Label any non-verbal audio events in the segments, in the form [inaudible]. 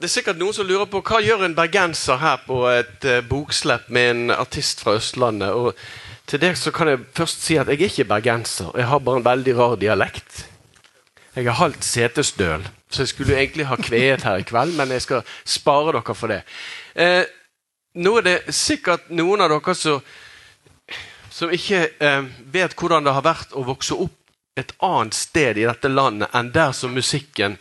Det er sikkert noen som lurer på hva gjør en bergenser her på et uh, bokslepp med en artist fra Østlandet. Og til det så kan jeg først si at jeg er ikke bergenser. Jeg har bare en veldig rar dialekt. Jeg er halvt setesdøl, så jeg skulle egentlig ha kveet her i kveld, men jeg skal spare dere for det. Eh, nå er det sikkert noen av dere som, som ikke eh, vet hvordan det har vært å vokse opp et annet sted i dette landet enn der som musikken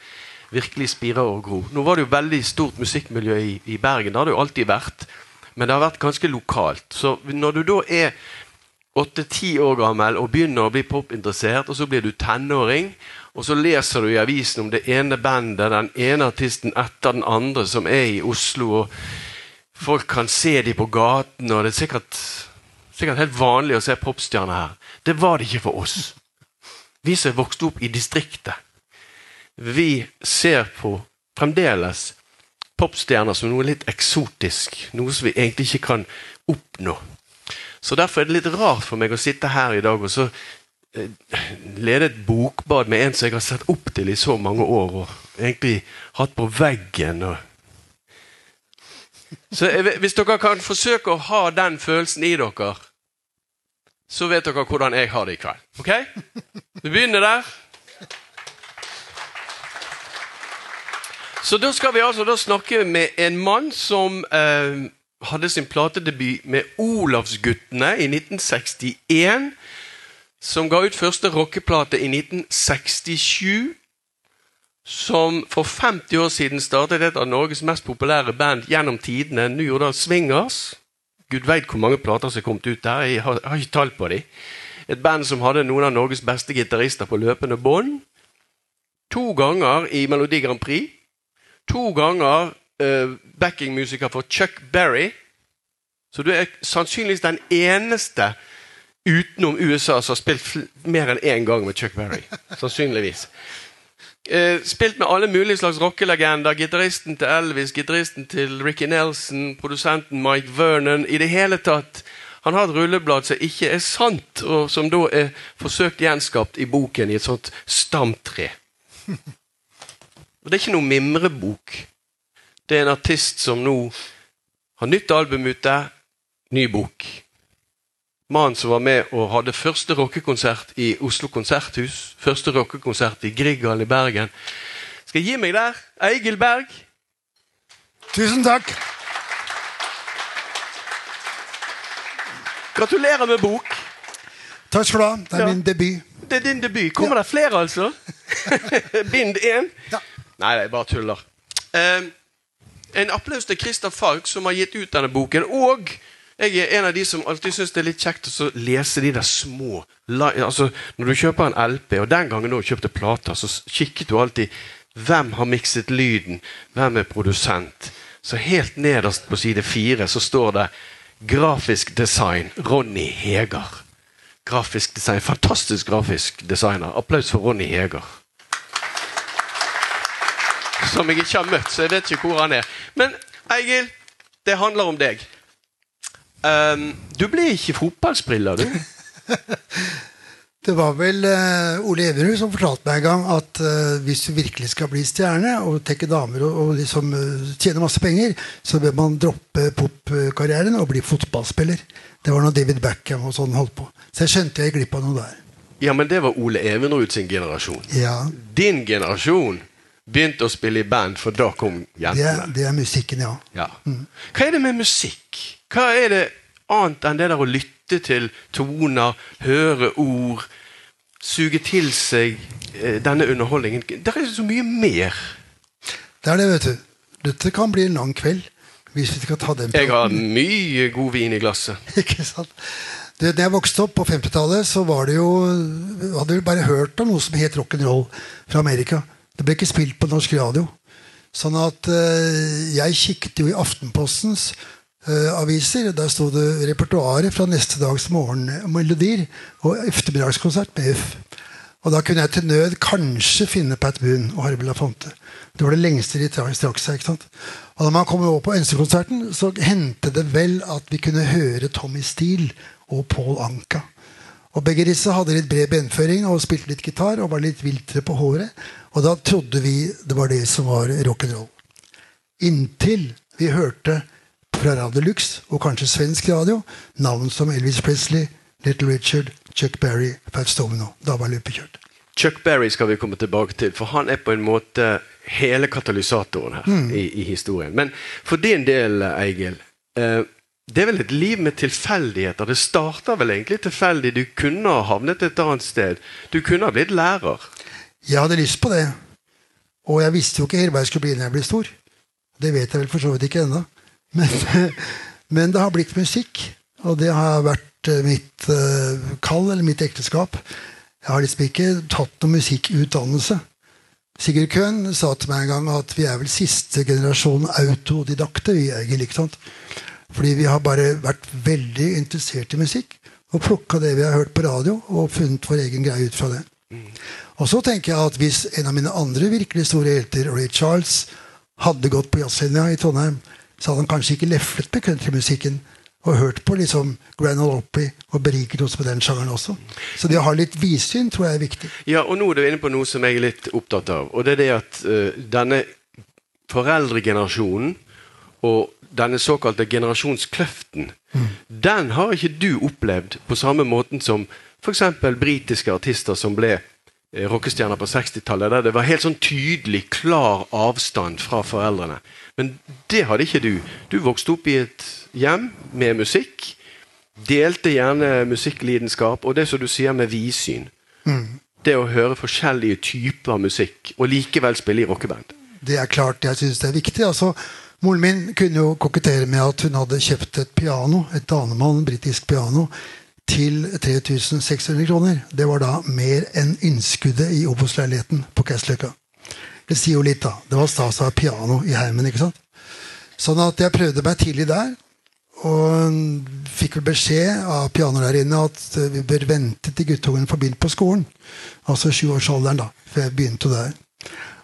virkelig spire og gro. Nå var det jo veldig stort musikkmiljø i, i Bergen, det har det jo alltid vært. Men det har vært ganske lokalt. Så når du da er åtte-ti år gammel og begynner å bli popinteressert, og så blir du tenåring, og så leser du i avisen om det ene bandet, den ene artisten etter den andre som er i Oslo, og folk kan se dem på gaten, og det er sikkert, sikkert helt vanlig å se popstjerner her. Det var det ikke for oss. Vi som vokste opp i distriktet vi ser på fremdeles popstjerner som noe litt eksotisk. Noe som vi egentlig ikke kan oppnå. Så Derfor er det litt rart for meg å sitte her i dag og så eh, lede et bokbad med en som jeg har sett opp til i så mange år, og egentlig hatt på veggen. Og så Hvis dere kan forsøke å ha den følelsen i dere, så vet dere hvordan jeg har det i kveld. Ok? Vi begynner der. Så da skal vi altså snakke med en mann som eh, hadde sin platedebut med Olavsguttene i 1961. Som ga ut første rockeplate i 1967. Som for 50 år siden startet et av Norges mest populære band gjennom tidene, New Jordal Swingers. Gud veit hvor mange plater som er kommet ut der. Jeg har, jeg har ikke tall på dem. Et band som hadde noen av Norges beste gitarister på løpende bånd. To ganger i Melodi Grand Prix to ganger uh, backingmusiker for Chuck Berry. Så du er sannsynligvis den eneste utenom USA som har spilt mer enn én gang med Chuck Berry. [laughs] Sannsynligvis. Uh, spilt med alle mulige slags rockelegender. Gitaristen til Elvis, gitaristen til Ricky Nelson, produsenten Mike Vernon. I det hele tatt Han har et rulleblad som ikke er sant, og som da er forsøkt gjenskapt i boken i et sånt stamtre. [laughs] Og Det er ikke noe mimrebok. Det er en artist som nå har nytt album ute, ny bok. Mannen som var med og hadde første rockekonsert i Oslo konserthus. Første rockekonsert i Grieghallen i Bergen. Skal jeg gi meg der? Eigil Berg. Tusen takk. Gratulerer med bok. Takk skal du ha. Det er ja. min debut. Det er din debut. Kommer ja. det flere, altså? [laughs] Bind én? Ja. Nei, jeg bare tuller. Eh, en applaus til Christer Falk, som har gitt ut denne boken. Og jeg er en av de som alltid syns det er litt kjekt å lese de der små altså, Når du kjøper en LP, og den gangen du kjøpte plater, så kikket du alltid hvem har mikset lyden, hvem er produsent. Så helt nederst på side fire så står det 'Grafisk design Ronny Heger'. Grafisk design, Fantastisk grafisk designer. Applaus for Ronny Heger [laughs] som jeg ikke har møtt, så jeg vet ikke hvor han er. Men Eigil, det handler om deg. Um, du ble ikke fotballspiller, du? [laughs] det var vel uh, Ole Everud som fortalte meg en gang at uh, hvis du virkelig skal bli stjerne og tekke damer og, og liksom uh, tjene masse penger, så bør man droppe popkarrieren og bli fotballspiller. Det var når David Beckham og sånn holdt på. Så jeg skjønte jeg glipp av noe der. Ja, men det var Ole Evenrud sin generasjon. Ja. Din generasjon begynte å spille i band, for da kom jentene. Det, det er musikken, ja. ja. Mm. Hva er det med musikk? Hva er det annet enn det der å lytte til toner, høre ord, suge til seg eh, denne underholdningen? Det er så mye mer. Det er det, vet du. Dette kan bli en lang kveld. Hvis vi skal ta den Jeg har mye god vin i glasset. [laughs] Ikke sant? Da jeg vokste opp på 50-tallet, så var det jo hadde vi bare hørt om noe som het rock'n'roll fra Amerika. Det ble ikke spilt på norsk radio. Sånn at uh, jeg kikket jo i Aftenpostens uh, aviser. Der sto det repertoaret fra neste dags morgenmelodier og ettermiddagskonsert med Uff. Og da kunne jeg til nød kanskje finne Pat Boone og Harvey Lafonte. Det var det lengste de strakk seg. ikke sant? Og da man kom over på Ønskekonserten, så hendte det vel at vi kunne høre Tommy Steele og Paul Anka. Og Begge disse hadde litt bred benføring og spilte litt gitar og var litt viltre på håret. Og da trodde vi det var det som var rock'n'roll. Inntil vi hørte fra Radio Lux, og kanskje svensk radio, navn som Elvis Presley, Little Richard, Chuck Berry, Fats Domino. Da var løpet kjørt. Chuck Berry skal vi komme tilbake til, for han er på en måte hele katalysatoren her Mm. i, i historien. Men for din del, Eigil, eh, det er vel et liv med tilfeldigheter. Det starter vel egentlig tilfeldig. Du kunne ha havnet et annet sted. Du kunne ha blitt lærer. Jeg hadde lyst på det. Og jeg visste jo ikke helt hva jeg skulle bli når jeg ble stor. Det vet jeg vel for så vidt ikke ennå. Men, [laughs] men det har blitt musikk, og det har vært eh, mitt eh, kall eller mitt ekteskap. Jeg har liksom ikke tatt noe musikkutdannelse. Sigurd Køhn sa til meg en gang at vi er vel siste generasjon autodidakte. vi egentlig, ikke sant? Fordi vi har bare vært veldig interessert i musikk og plukka det vi har hørt på radio, og funnet vår egen greie ut fra det. Og så tenker jeg at hvis en av mine andre virkelig store helter, Ray Charles, hadde gått på jazzlinja i Trondheim, så hadde han kanskje ikke leflet med countrymusikken og hørt på liksom Grand Ole Opry og beriket oss med den sjangeren også. Så det å ha litt vidsyn tror jeg er viktig. Ja, og nå er du inne på noe som jeg er litt opptatt av. Og det er det at uh, denne foreldregenerasjonen og denne såkalte generasjonskløften, den har ikke du opplevd på samme måten som f.eks. britiske artister som ble eh, rockestjerner på 60-tallet, der det var helt sånn tydelig, klar avstand fra foreldrene. Men det hadde ikke du. Du vokste opp i et hjem med musikk. Delte gjerne musikklidenskap, og det som du sier med vidsyn. Det å høre forskjellige typer musikk, og likevel spille i rockeband. Det er klart jeg syns det er viktig. altså Moren min kunne jo kokettere med at hun hadde kjøpt et piano, et danemann, britisk piano, til 3600 kroner. Det var da mer enn innskuddet i Obos-leiligheten på Kessløkka. Det sier jo litt, da. Det var stas å ha piano i heimen. ikke sant? Sånn at jeg prøvde meg tidlig der. Og fikk vel beskjed av pianolærerinne at eh, vi bør vente til guttungen får begynt på skolen. Altså sjuårsalderen, da. For jeg begynte der.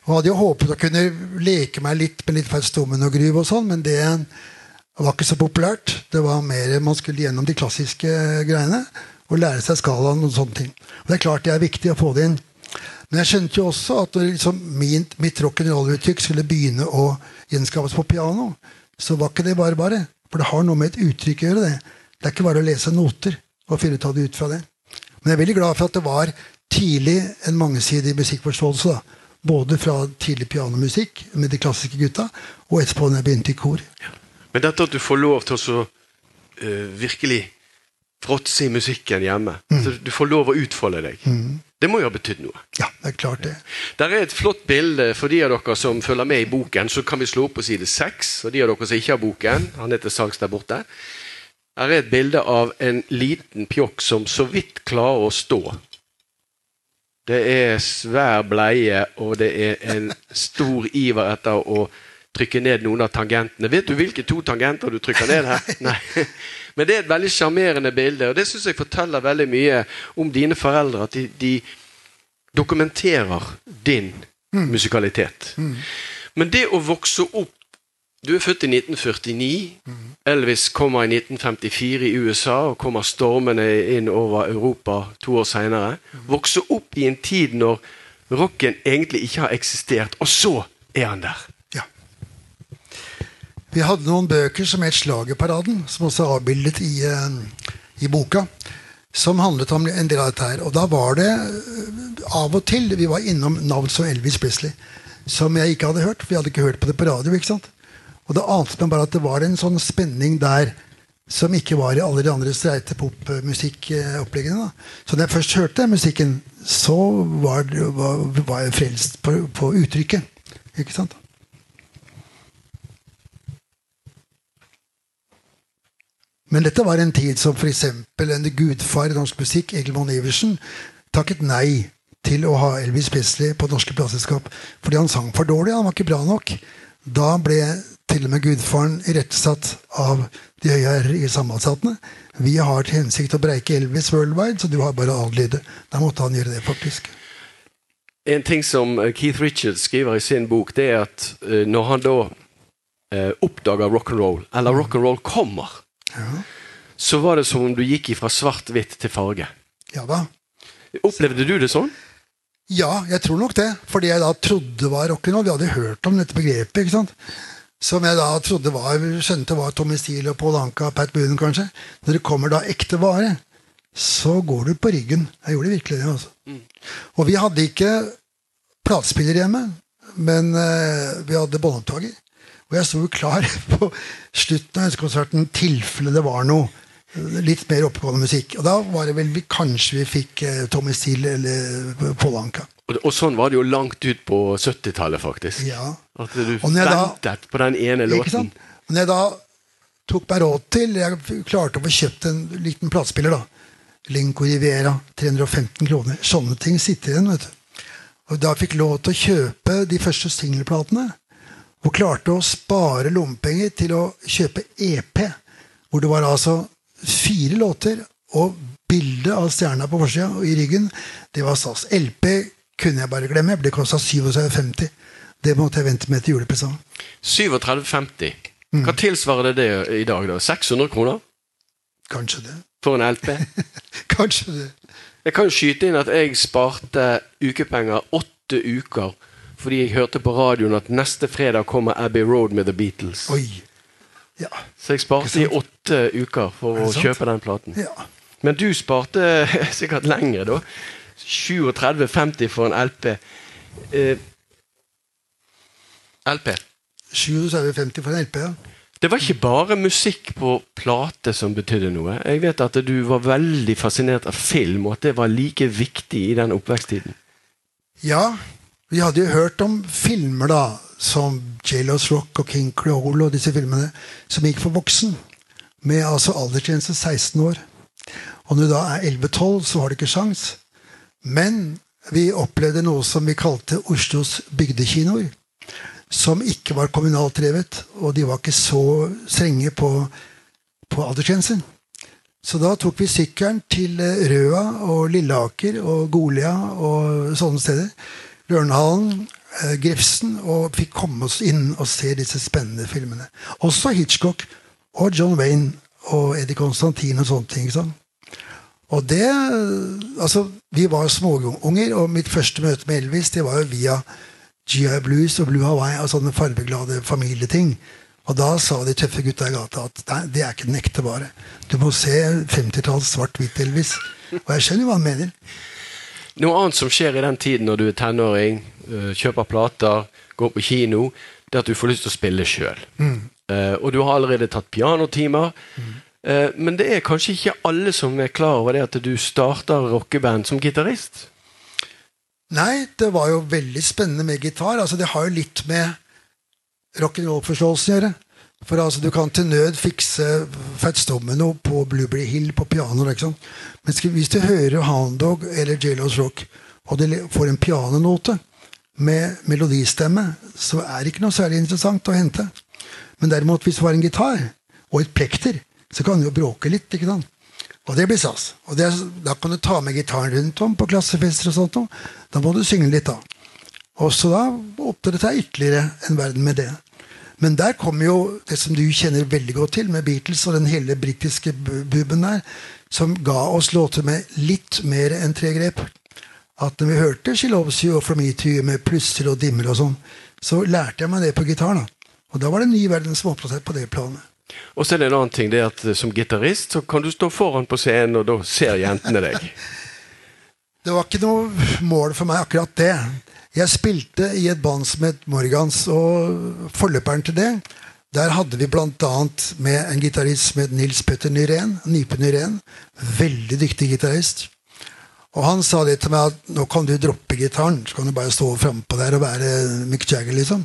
Og hadde jo håpet å kunne leke meg litt med litt Faustomen og Gruv og sånn, men det var ikke så populært. Det var mer man skulle gjennom de klassiske greiene og lære seg skalaen og sånne ting. Og det er klart det er viktig å få det inn. Men jeg skjønte jo også at når liksom min, mitt rock'n'roll-uttrykk skulle begynne å gjenskapes på piano, så var ikke det bare bare. For det har noe med et uttrykk å gjøre. Det Det er ikke bare å lese noter og finne ut av det ut fra det. Men jeg er veldig glad for at det var tidlig en mangesidig musikkforståelse. da. Både fra tidlig pianomusikk med de klassiske gutta, og etterpå når jeg begynte i kor. Men dette at du får lov til å så, eh, virkelig fråtse i musikken hjemme, så du får lov å utfolde deg, det må jo ha betydd noe. Ja, det er klart det. Der er et flott bilde for de av dere som følger med i boken. Så kan vi slå opp på side seks. Og de av dere som ikke har boken, han heter til der borte. Her er et bilde av en liten pjokk som så vidt klarer å stå. Det er svær bleie, og det er en stor iver etter å trykke ned noen av tangentene. Vet du hvilke to tangenter du trykker ned her? [laughs] Nei. Men det er et veldig sjarmerende bilde, og det syns jeg forteller veldig mye om dine foreldre. At de, de dokumenterer din musikalitet. Men det å vokse opp Du er født i 1949. Elvis kommer i 1954 i USA og kommer stormende inn over Europa to år seinere. Vokser opp i en tid når rocken egentlig ikke har eksistert, og så er han der. Ja. Vi hadde noen bøker som het Slagerparaden, som også er avbildet i, eh, i boka. Som handlet om en del av dette her. Og da var det eh, av og til vi var innom navn som Elvis Presley. Som jeg ikke hadde hørt, for vi hadde ikke hørt på det på radio. ikke sant? Og det ante meg bare at det var en sånn spenning der som ikke var i alle de andre streite popmusikkoppleggene. da. Så da jeg først hørte musikken, så var, var, var jeg frelst på, på uttrykket. Ikke sant? Men dette var en tid som f.eks. en gudfar i norsk musikk, Egil Monn Iversen, takket nei til å ha Elvis Presley på norske plateselskap fordi han sang for dårlig. Han var ikke bra nok. Da ble til og med gudfaren irettesatt av de høye herrer i sambandsstatene. Vi har til hensikt å breike Elvis worldwide, så du har bare å adlyde. Da måtte han gjøre det, faktisk. En ting som eh, Keith Richards skriver i sin bok, det er at eh, når han da oppdaga oppdager rock'n'roll, eller rock'n'roll kommer, Ja, så var det som om du gikk fra svart-hvitt til farge. ja da. Opplevde du det sånn? Ja, jeg tror nok det. Fordi jeg da trodde det var rock'n'roll Vi hadde hørt om dette begrepet. ikke sant? Som jeg da trodde var skjønte var Tommy Steele og Paul Anka Pat Boonen, kanskje. Når det kommer da ekte vare, så går du på ryggen. Jeg gjorde virkelig det. altså. Mm. Og vi hadde ikke platespiller hjemme, men uh, vi hadde båndopptaker. Og jeg sto klar [laughs] på slutten av konserten tilfelle det var noe litt mer oppegående musikk. Og da var det vel vi, kanskje vi fikk uh, Tommy Steele eller Paul Anka. Og, og, sånn var det jo langt ut på 70-tallet, faktisk. Ja. At du ventet på den ene låten. Når jeg da tok meg råd til Jeg klarte å få kjøpt en liten platespiller. da. Linko Rivera, 315 kroner. Sånne ting sitter igjen. vet du. Og da fikk lov til å kjøpe de første singelplatene. Og klarte å spare lommepenger til å kjøpe EP. Hvor det var altså fire låter og bilde av stjerna på forsida i ryggen. Det var stas. LP kunne jeg bare glemme. Det kosta 37,50. Det måtte jeg vente med til julepresang. 37,50. Hva mm. tilsvarer det, det i dag? da? 600 kroner? Kanskje det. For en LP? [laughs] Kanskje det. Jeg kan skyte inn at jeg sparte ukepenger åtte uker fordi jeg hørte på radioen at neste fredag kommer Abbey Road med The Beatles. Oi. Ja. Så jeg sparte i åtte uker for å kjøpe den platen. Ja. Men du sparte [laughs] sikkert lenger, da. 37,50 for en LP. Eh, LP. 37,50 for en LP, ja. Det var ikke bare musikk på plate som betydde noe. Jeg vet at du var veldig fascinert av film, og at det var like viktig i den oppveksttiden. Ja, vi hadde jo hørt om filmer da, som J.Los Rock og King Creole og disse filmene, som gikk for voksen. Med altså aldersgrense 16 år. Og når du da er 11-12, så har du ikke sjans. Men vi opplevde noe som vi kalte Oslos bygdekinoer. Som ikke var kommunalt drevet, og de var ikke så strenge på, på aldersgrensen. Så da tok vi sykkelen til eh, Røa og Lilleaker og Golia og sånne steder. Lørenhallen, eh, Grefsen, og fikk komme oss inn og se disse spennende filmene. Også Hitchcock og John Wayne og Eddie Constantine og sånne ting. Sånn. Og det Altså, vi var småunger, og mitt første møte med Elvis det var jo via GI Blues og Blue Hawaii og sånne fargeglade familieting. Og da sa de tøffe gutta i gata at nei, det er ikke den ekte vare. Du må se 50-talls svart-hvitt-Elvis. Og jeg skjønner hva han mener. Noe annet som skjer i den tiden når du er tenåring, øh, kjøper plater, går på kino, det er at du får lyst til å spille sjøl. Mm. Uh, og du har allerede tatt pianotimer. Mm. Eh, men det er kanskje ikke alle som er klar over det at du starter rockeband som gitarist? Nei, det var jo veldig spennende med gitar. Altså, det har jo litt med rock'n'roll-forståelsen å gjøre. For altså, Du kan til nød fikse Fats Domino på Blueberry Hill på piano. Liksom. Men hvis du hører Hound Dog eller Jellos Rock, og du får en pianonote med melodistemme, så er det ikke noe særlig interessant å hente. Men derimot, hvis du har en gitar og et plekter, så kan du jo bråke litt. ikke sant? Og det blir stas. Og det, da kan du ta med gitaren rundt om på klassefester. og sånt. Da må du synge litt, da. Og så da åpner det seg ytterligere en verden med det. Men der kommer jo det som du kjenner veldig godt til, med Beatles og den hele britiske buben der, som ga oss låter med litt mer enn tre grep. At når vi hørte 'She Loves You' og 'From Me to You' med plusser og dimmer og sånn, så lærte jeg meg det på gitaren. Og da var det en ny verden som åpna seg på det planet. Og så er det en annen ting, det er at som gitarist så kan du stå foran på scenen, og da ser jentene deg. [laughs] det var ikke noe mål for meg, akkurat det. Jeg spilte i et band som het Morgans, og forløperen til det der hadde vi bl.a. med en gitarist som het Nils Petter Nyrén. Nype Nyrén. Veldig dyktig gitarist. Og han sa det til meg at nå kan du droppe gitaren, så kan du bare stå frampå der og være Mick Jagger. liksom.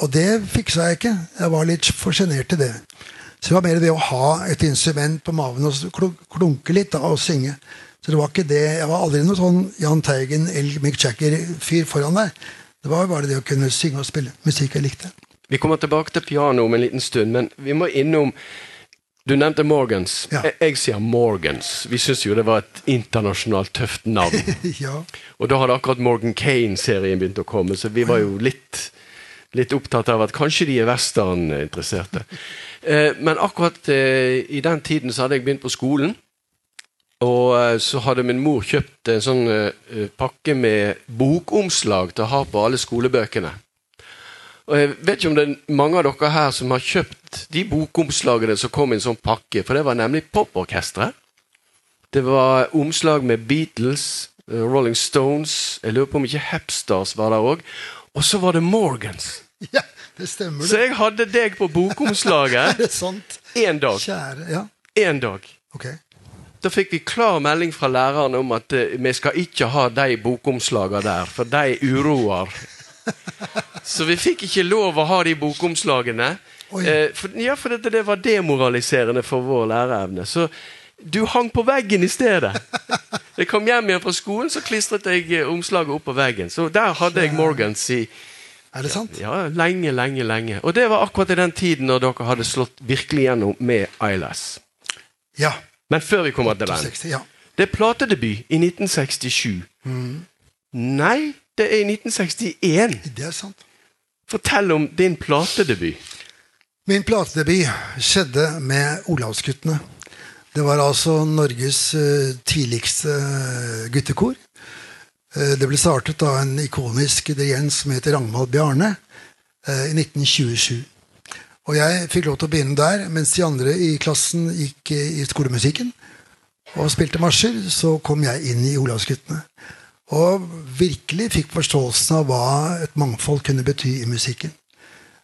Og det fiksa jeg ikke. Jeg var litt for sjenert til det. Så det var mer det å ha et instrument på maven og klunke litt da, og synge. Så det var ikke det, Jeg var aldri noen sånn Jahn Teigen eller Mick Jagger-fyr foran der. Det var bare det å kunne synge og spille musikk jeg likte. Vi kommer tilbake til piano om en liten stund, men vi må innom Du nevnte Morgans. Ja. Jeg, jeg, sier Morgans. Vi syns jo det var et internasjonalt tøft navn. [laughs] ja. Og da hadde akkurat Morgan Kane-serien begynt å komme, så vi var jo litt litt opptatt av at kanskje de er westerninteresserte. Eh, men akkurat eh, i den tiden så hadde jeg begynt på skolen. Og eh, så hadde min mor kjøpt en sånn pakke med bokomslag til å ha på alle skolebøkene. Og jeg vet ikke om det er mange av dere her som har kjøpt de bokomslagene som kom i en sånn pakke, for det var nemlig poporkesteret. Det var omslag med Beatles, eh, Rolling Stones Jeg lurer på om ikke Hepstars var der òg. Og så var det Morgans. [laughs] Ja, det stemmer. Så jeg hadde deg på bokomslaget [laughs] Er det sant? én dag. Kjære Ja, En dag. ok. Da fikk vi klar melding fra læreren om at eh, vi skal ikke ha de bokomslagene der, for de uroer. [laughs] Så vi fikk ikke lov å ha de bokomslagene. Oi. Eh, for, ja, for det, det var demoraliserende for vår læreevne. Så du hang på veggen i stedet. Jeg kom hjem igjen fra skolen, så klistret jeg eh, omslaget opp på veggen. Så der hadde jeg Morgans i Er det sant? ja, lenge, lenge, lenge. Og det var akkurat i den tiden når dere hadde slått virkelig gjennom med ILS. Ja. Men før vi kommer til den. 60, ja. Det er platedebut i 1967. Nei, det er i 1961. Det er sant. Fortell om din platedebut. Min platedebut skjedde med Olavsguttene. Det var altså Norges eh, tidligste eh, guttekor. Eh, det ble startet av en ikonisk dirigent som heter Ragnvald Bjarne eh, i 1927. Og jeg fikk lov til å begynne der, mens de andre i klassen gikk eh, i skolemusikken og spilte marsjer, så kom jeg inn i Olavsguttene. Og virkelig fikk forståelsen av hva et mangfold kunne bety i musikken.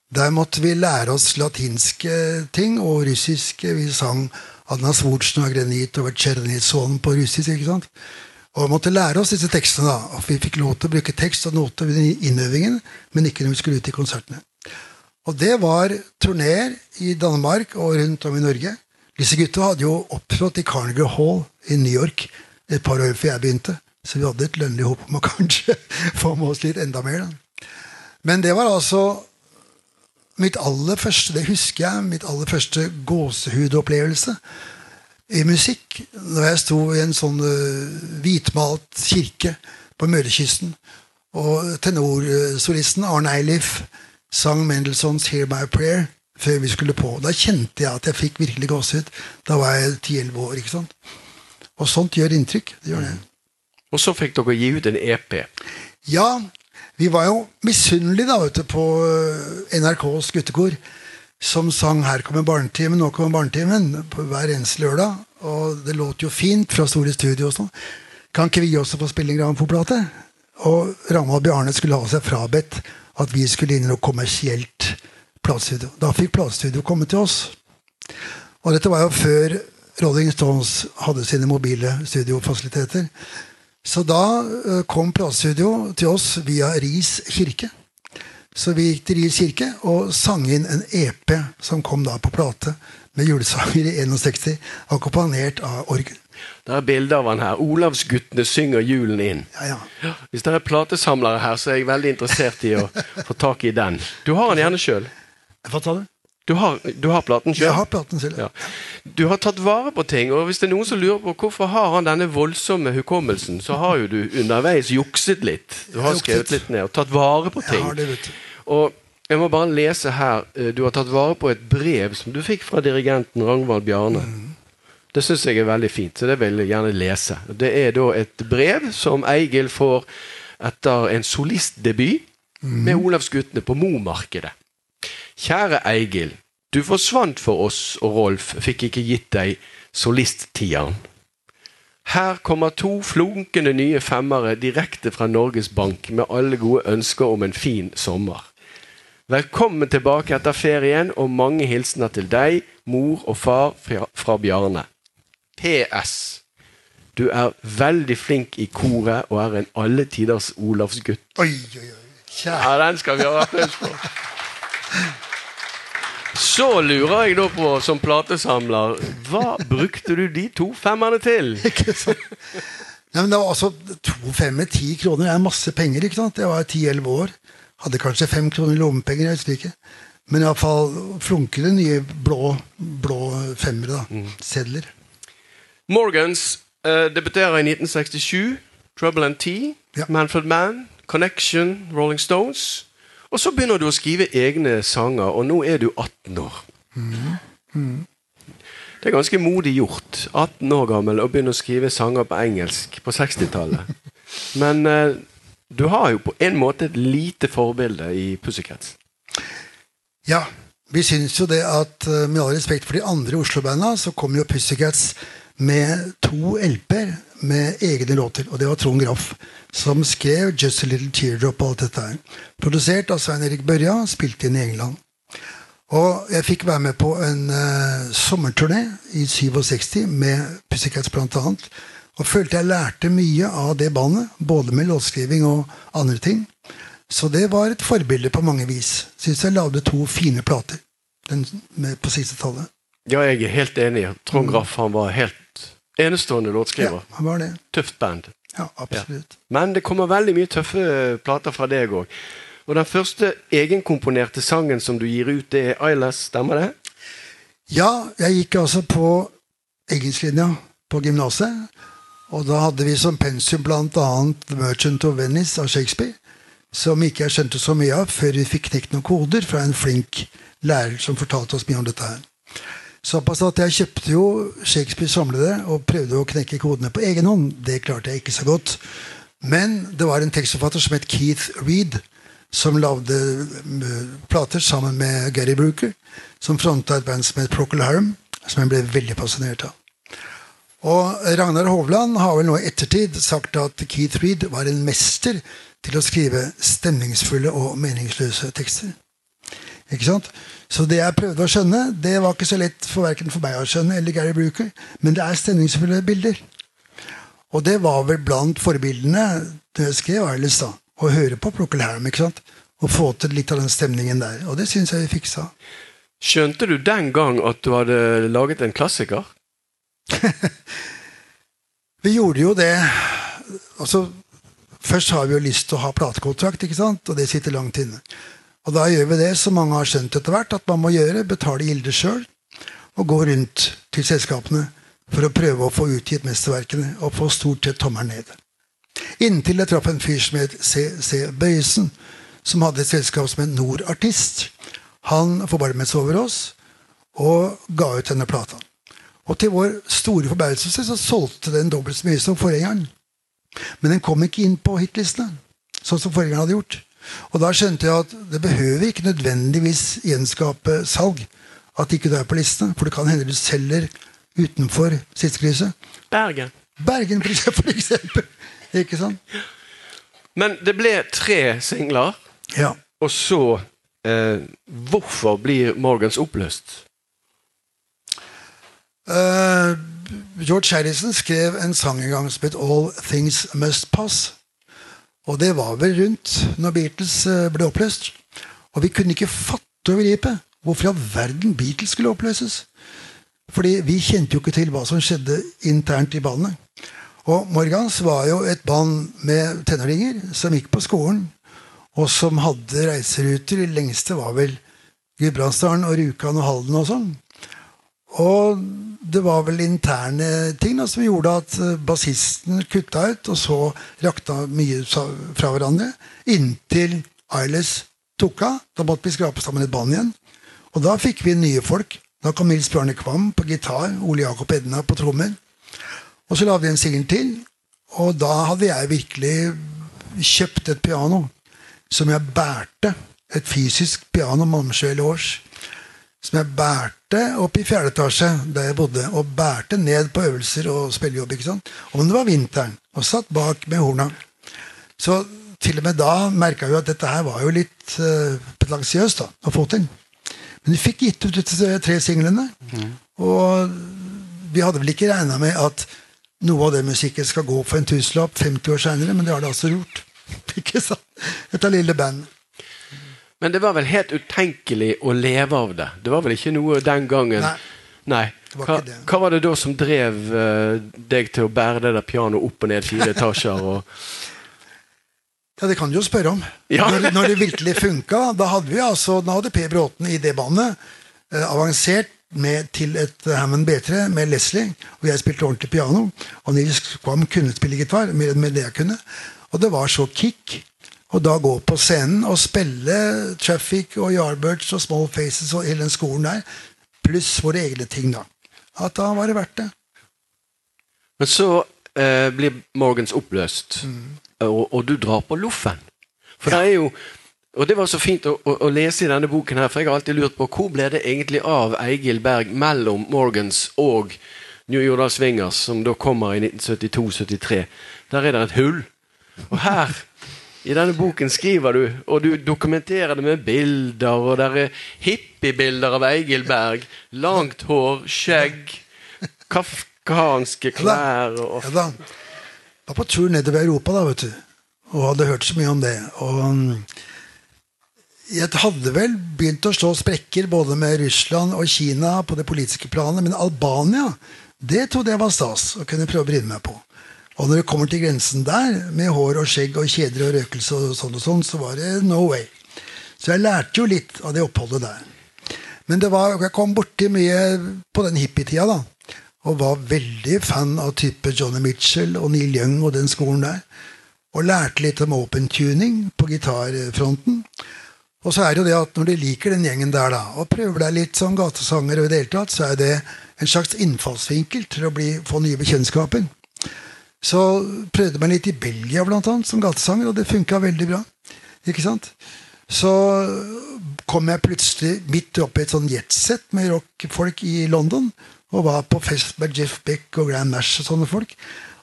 Der måtte vi lære oss latinske ting og russiske. Vi sang Anna Svorsjna Granit over Tsjernitsson på russisk. ikke sant? Og vi måtte lære oss disse tekstene. da, Vi fikk lov til å bruke tekst og noter ved innøvingen, men ikke når vi skulle ut i konsertene. Og det var turneer i Danmark og rundt om i Norge. Disse gutta hadde jo opptrådt i Carnegie Hall i New York et par år før jeg begynte. Så vi hadde et lønnlig håp om å [laughs] kanskje få med oss litt enda mer. Da. Men det var altså mitt aller første, det husker jeg, mitt aller første gåsehudopplevelse i musikk. Når jeg sto i en sånn uh, hvitmalt kirke på Mørekysten, og tenorsolisten Arne Eilif sang Mendelssohns 'Hear My Prayer' før vi skulle på. Da kjente jeg at jeg fikk virkelig gåsehud. Da var jeg 10-11 år. ikke sant? Og sånt gjør inntrykk. det gjør det. Og så fikk dere gi ut en EP. Ja, vi var jo misunnelige da, vet du, på øh, NRKs guttekor, som sang 'Her kommer barnetimen', 'Nå kommer barnetimen' hver eneste lørdag. Og det låt jo fint fra store studio og sånn. Kan ikke vi også få spille en grammofonplate? Og Ragnvald Bjarne skulle ha seg frabedt at vi skulle inn i noe kommersielt platestudio. Da fikk platestudio komme til oss. Og dette var jo før Rolling Stones hadde sine mobile studiofasiliteter. Så da eh, kom platestudio til oss via Ris kirke. Så vi gikk til Ris kirke og sang inn en EP som kom da på plate med julesanger i 61, akkompagnert av orgel. Det er bilde av han her. Olavsguttene synger julen inn. Ja, ja. Hvis det er platesamlere her, så er jeg veldig interessert i å få tak i den. Du har den gjerne sjøl. Hva sa du? Du har, du har platen sjøl? Jeg har platen selv. Ja. Du har tatt vare på ting, og hvis det er noen som lurer på hvorfor har han denne voldsomme hukommelsen, så har jo du underveis jukset litt. Du har har skrevet litt ned og tatt vare på ting. Jeg har det, vet du. Og jeg må bare lese her. eh, Du har tatt vare på et brev som du fikk fra dirigenten Ragnvald Bjarne. Det syns jeg er veldig fint, så det vil jeg gjerne lese. Det er da et brev som Eigil får etter en solistdebut med Olavsguttene på Momarkedet. Kjære Eigil. Du forsvant for oss, og Rolf fikk ikke gitt deg solisttieren. Her kommer to flunkende nye femmere direkte fra Norges Bank med alle gode ønsker om en fin sommer. Velkommen tilbake etter ferien, og mange hilsener til deg, mor og far fra, fra Bjarne. PS. Du er veldig flink i koret og er en alle tiders Olavsgutt. Oi, oi, oi. Kjære. Ja, den skal vi ha applaus for. Så lurer jeg da på, som platesamler, hva brukte du de to femmerne til? Ikke sant? Nei, men det var altså To femmer, ti kroner, det er masse penger. ikke sant? Jeg var ti-elleve år. Hadde kanskje fem kroner i lommepenger. jeg husker ikke. Men iallfall flunkende nye blå, blå femmere. da, Sedler. Morgans uh, debuterer i 1967. Trouble and Tea, Ja. Manfred Man', Connection, Rolling Stones. Og så begynner du å skrive egne sanger, og nå er du 18 år. Det er ganske modig gjort, 18 år gammel, å begynne å skrive sanger på engelsk på 60-tallet. [laughs] Men eh, du har jo på en måte et lite forbilde i Pussycats. Ja, vi syns jo det at eh, med all respekt for de andre Oslo-banda, så kom jo Pussycats med to LP-er med egne låter. Og det var Trond Graff som skrev Just a Little Teardrop og alt dette her. Produsert av Svein Erik Børja, spilt inn i England. Og jeg fikk være med på en uh, sommerturné i 67 med Pussycats blant annet. Og følte jeg lærte mye av det bandet, både med låtskriving og andre ting. Så det var et forbilde på mange vis. Syns jeg lagde to fine plater den, med, på siste tallet. Ja, jeg er helt enig. Trond Graff han var helt enestående låtskriver. Ja, han var det. Tøft band. Ja, absolutt. Ja. Men det kommer veldig mye tøffe plater fra deg òg. Og den første egenkomponerte sangen som du gir ut, det er Eyeless, stemmer det? Ja, jeg gikk altså på engelsklinja på gymnaset. Og da hadde vi som pensum bl.a. Merchant of Venice av Shakespeare som ikke jeg skjønte så mye av før vi fikk knekt noen koder fra en flink lærer som fortalte oss mye om dette her. Såpass at jeg kjøpte jo Shakespeare samlede og prøvde å knekke kodene på egen hånd. Det klarte jeg ikke så godt. Men det var en tekstforfatter som het Keith Reed, som lagde øh, plater sammen med Gary Brooker, som fronta et band som het Procol Harum, som jeg ble veldig fascinert av. Og Ragnar Hovland har vel nå i ettertid sagt at Keith Reed var en mester til å skrive stemningsfulle og meningsløse tekster. Ikke sant? Så det jeg prøvde å skjønne, det var ikke så lett for verken for meg å skjønne eller Gary Brooker, men det er stemningsfulle bilder. Og det var vel blant forbildene det jeg skrev Arles, da. Å høre på Procol Harum. ikke sant? Og få til litt av den stemningen der. Og det syns jeg vi fiksa. Skjønte du den gang at du hadde laget en klassiker? [laughs] vi gjorde jo det. Altså, Først har vi jo lyst til å ha platekontrakt, ikke sant? og det sitter langt inne. Og da gjør vi det som mange har skjønt etter hvert at man må gjøre. Betale gildet sjøl og gå rundt til selskapene for å prøve å få utgitt mesterverkene og få stort sett tommelen ned. Inntil jeg traff en fyr som het C.C. Bøyesen, som hadde et selskap som het Nordartist. Han forbarmet seg over oss og ga ut denne plata. Og til vår store forbauselse så solgte den dobbelt så mye som forgjengeren. Men den kom ikke inn på hitlistene, sånn som forgjengeren hadde gjort. Og da skjønte jeg at det behøver ikke nødvendigvis gjenskape salg at ikke du er på listene, for det kan hende du selger utenfor sistekrysset. Bergen. Bergen, for eksempel. Ikke sant? Men det ble tre singler, ja. og så eh, Hvorfor blir Morgans oppløst? Uh, George Harrison skrev en sang en gang som het 'All Things Must Pass'. Og det var vel rundt når Beatles eh, ble oppløst. Og vi kunne ikke fatte og begripe hvorfor i all verden Beatles skulle oppløses. Fordi vi kjente jo ikke til hva som skjedde internt i bandet. Og Morgans var jo et band med tenåringer som gikk på skolen, og som hadde reiseruter. De lengste var vel Gudbrandsdalen og Rjukan og Halden og sånn. Og det var vel interne ting da, som gjorde at eh, bassisten kutta ut, og så rakta mye fra hverandre. Inntil Ailes tok av. Da måtte vi skrape sammen et band igjen. Og da fikk vi nye folk. Da kom Nils Bjarne Kvam på gitar, Ole Jakob Edna på trommer. Og så lagde vi en singel til, og da hadde jeg virkelig kjøpt et piano som jeg bærte. Et fysisk piano, Malmsjø eller Års som jeg bærte opp i fjerde etasje der jeg bodde, og bærte ned på øvelser og spillejobb. ikke sant? Om det var vinteren, og satt bak med horna. Så til og med da merka vi at dette her var jo litt uh, da, å få til. Men vi fikk gitt ut disse tre singlene, mm. og vi hadde vel ikke regna med at noe av det musikken skal gå for en tusenlapp 50 år seinere, men det har det altså gjort. [laughs] ikke sant? Dette lille bandet. Men det var vel helt utenkelig å leve av det? Det var vel ikke noe den gangen? Nei. Nei. Hva, hva, var det da som drev uh, deg til å bære det der pianoet opp og ned fire etasjer? Og... Ja, Det kan du jo spørre om. Ja. Når, når, det virkelig funka. Da hadde vi altså, da hadde Per Bråten i det bandet uh, avansert med, til et Hammond B3 med Leslie, og jeg spilte ordentlig piano. Og Nils Kvam kunne spille gitar, mer enn det jeg kunne. Og det var så kick og da gå på scenen og spille Traffic og Yardbirds og Small Faces og hele den skolen der, pluss våre egne ting, da. At da var det verdt det. Men så eh, blir Morgans oppløst, mm. og, og, du drar på loffen. For ja. det er jo Og det var så fint å, å, å, lese i denne boken, her, for jeg har alltid lurt på hvor ble det egentlig av Eigil Berg mellom Morgans og New Jordal Swingers, som da kommer i 1972-73. Der er det et hull. Og her, i denne boken, skriver du, og du dokumenterer det med bilder, og der er hippiebilder av Eigil Berg. Langt hår, skjegg, kafkanske klær og ja, da. Var på tur nedover Europa, da, vet du. Og hadde hørt så mye om det. Og um, jeg hadde vel begynt å slå sprekker både med Russland og Kina på det politiske planet, men Albania det trodde jeg var stas å kunne prøve å bryne meg på. Og når det kommer til grensen der, med hår og skjegg og kjeder og røkelse, og sånn og sånn, så var det no way. Så jeg lærte jo litt av det oppholdet der. Men det var, jeg kom borti mye på den hippietida, da. Og var veldig fan av type Johnny Mitchell og Neil Young og den skolen der. Og lærte litt om open tuning på gitarfronten. Og så er det jo det at når du liker den gjengen der, da, og prøver deg litt som gatesanger, og i det hele tatt, så er det en slags innfallsvinkel til å bli, få nye bekjentskaper. Så prøvde meg litt i Belgia blant annet, som gatesanger, og det funka veldig bra. Ikke sant? Så kom jeg plutselig midt oppi et sånn jetset med rockfolk i London. Og var på fest med Jeff Beck og Grand Nash og sånne folk.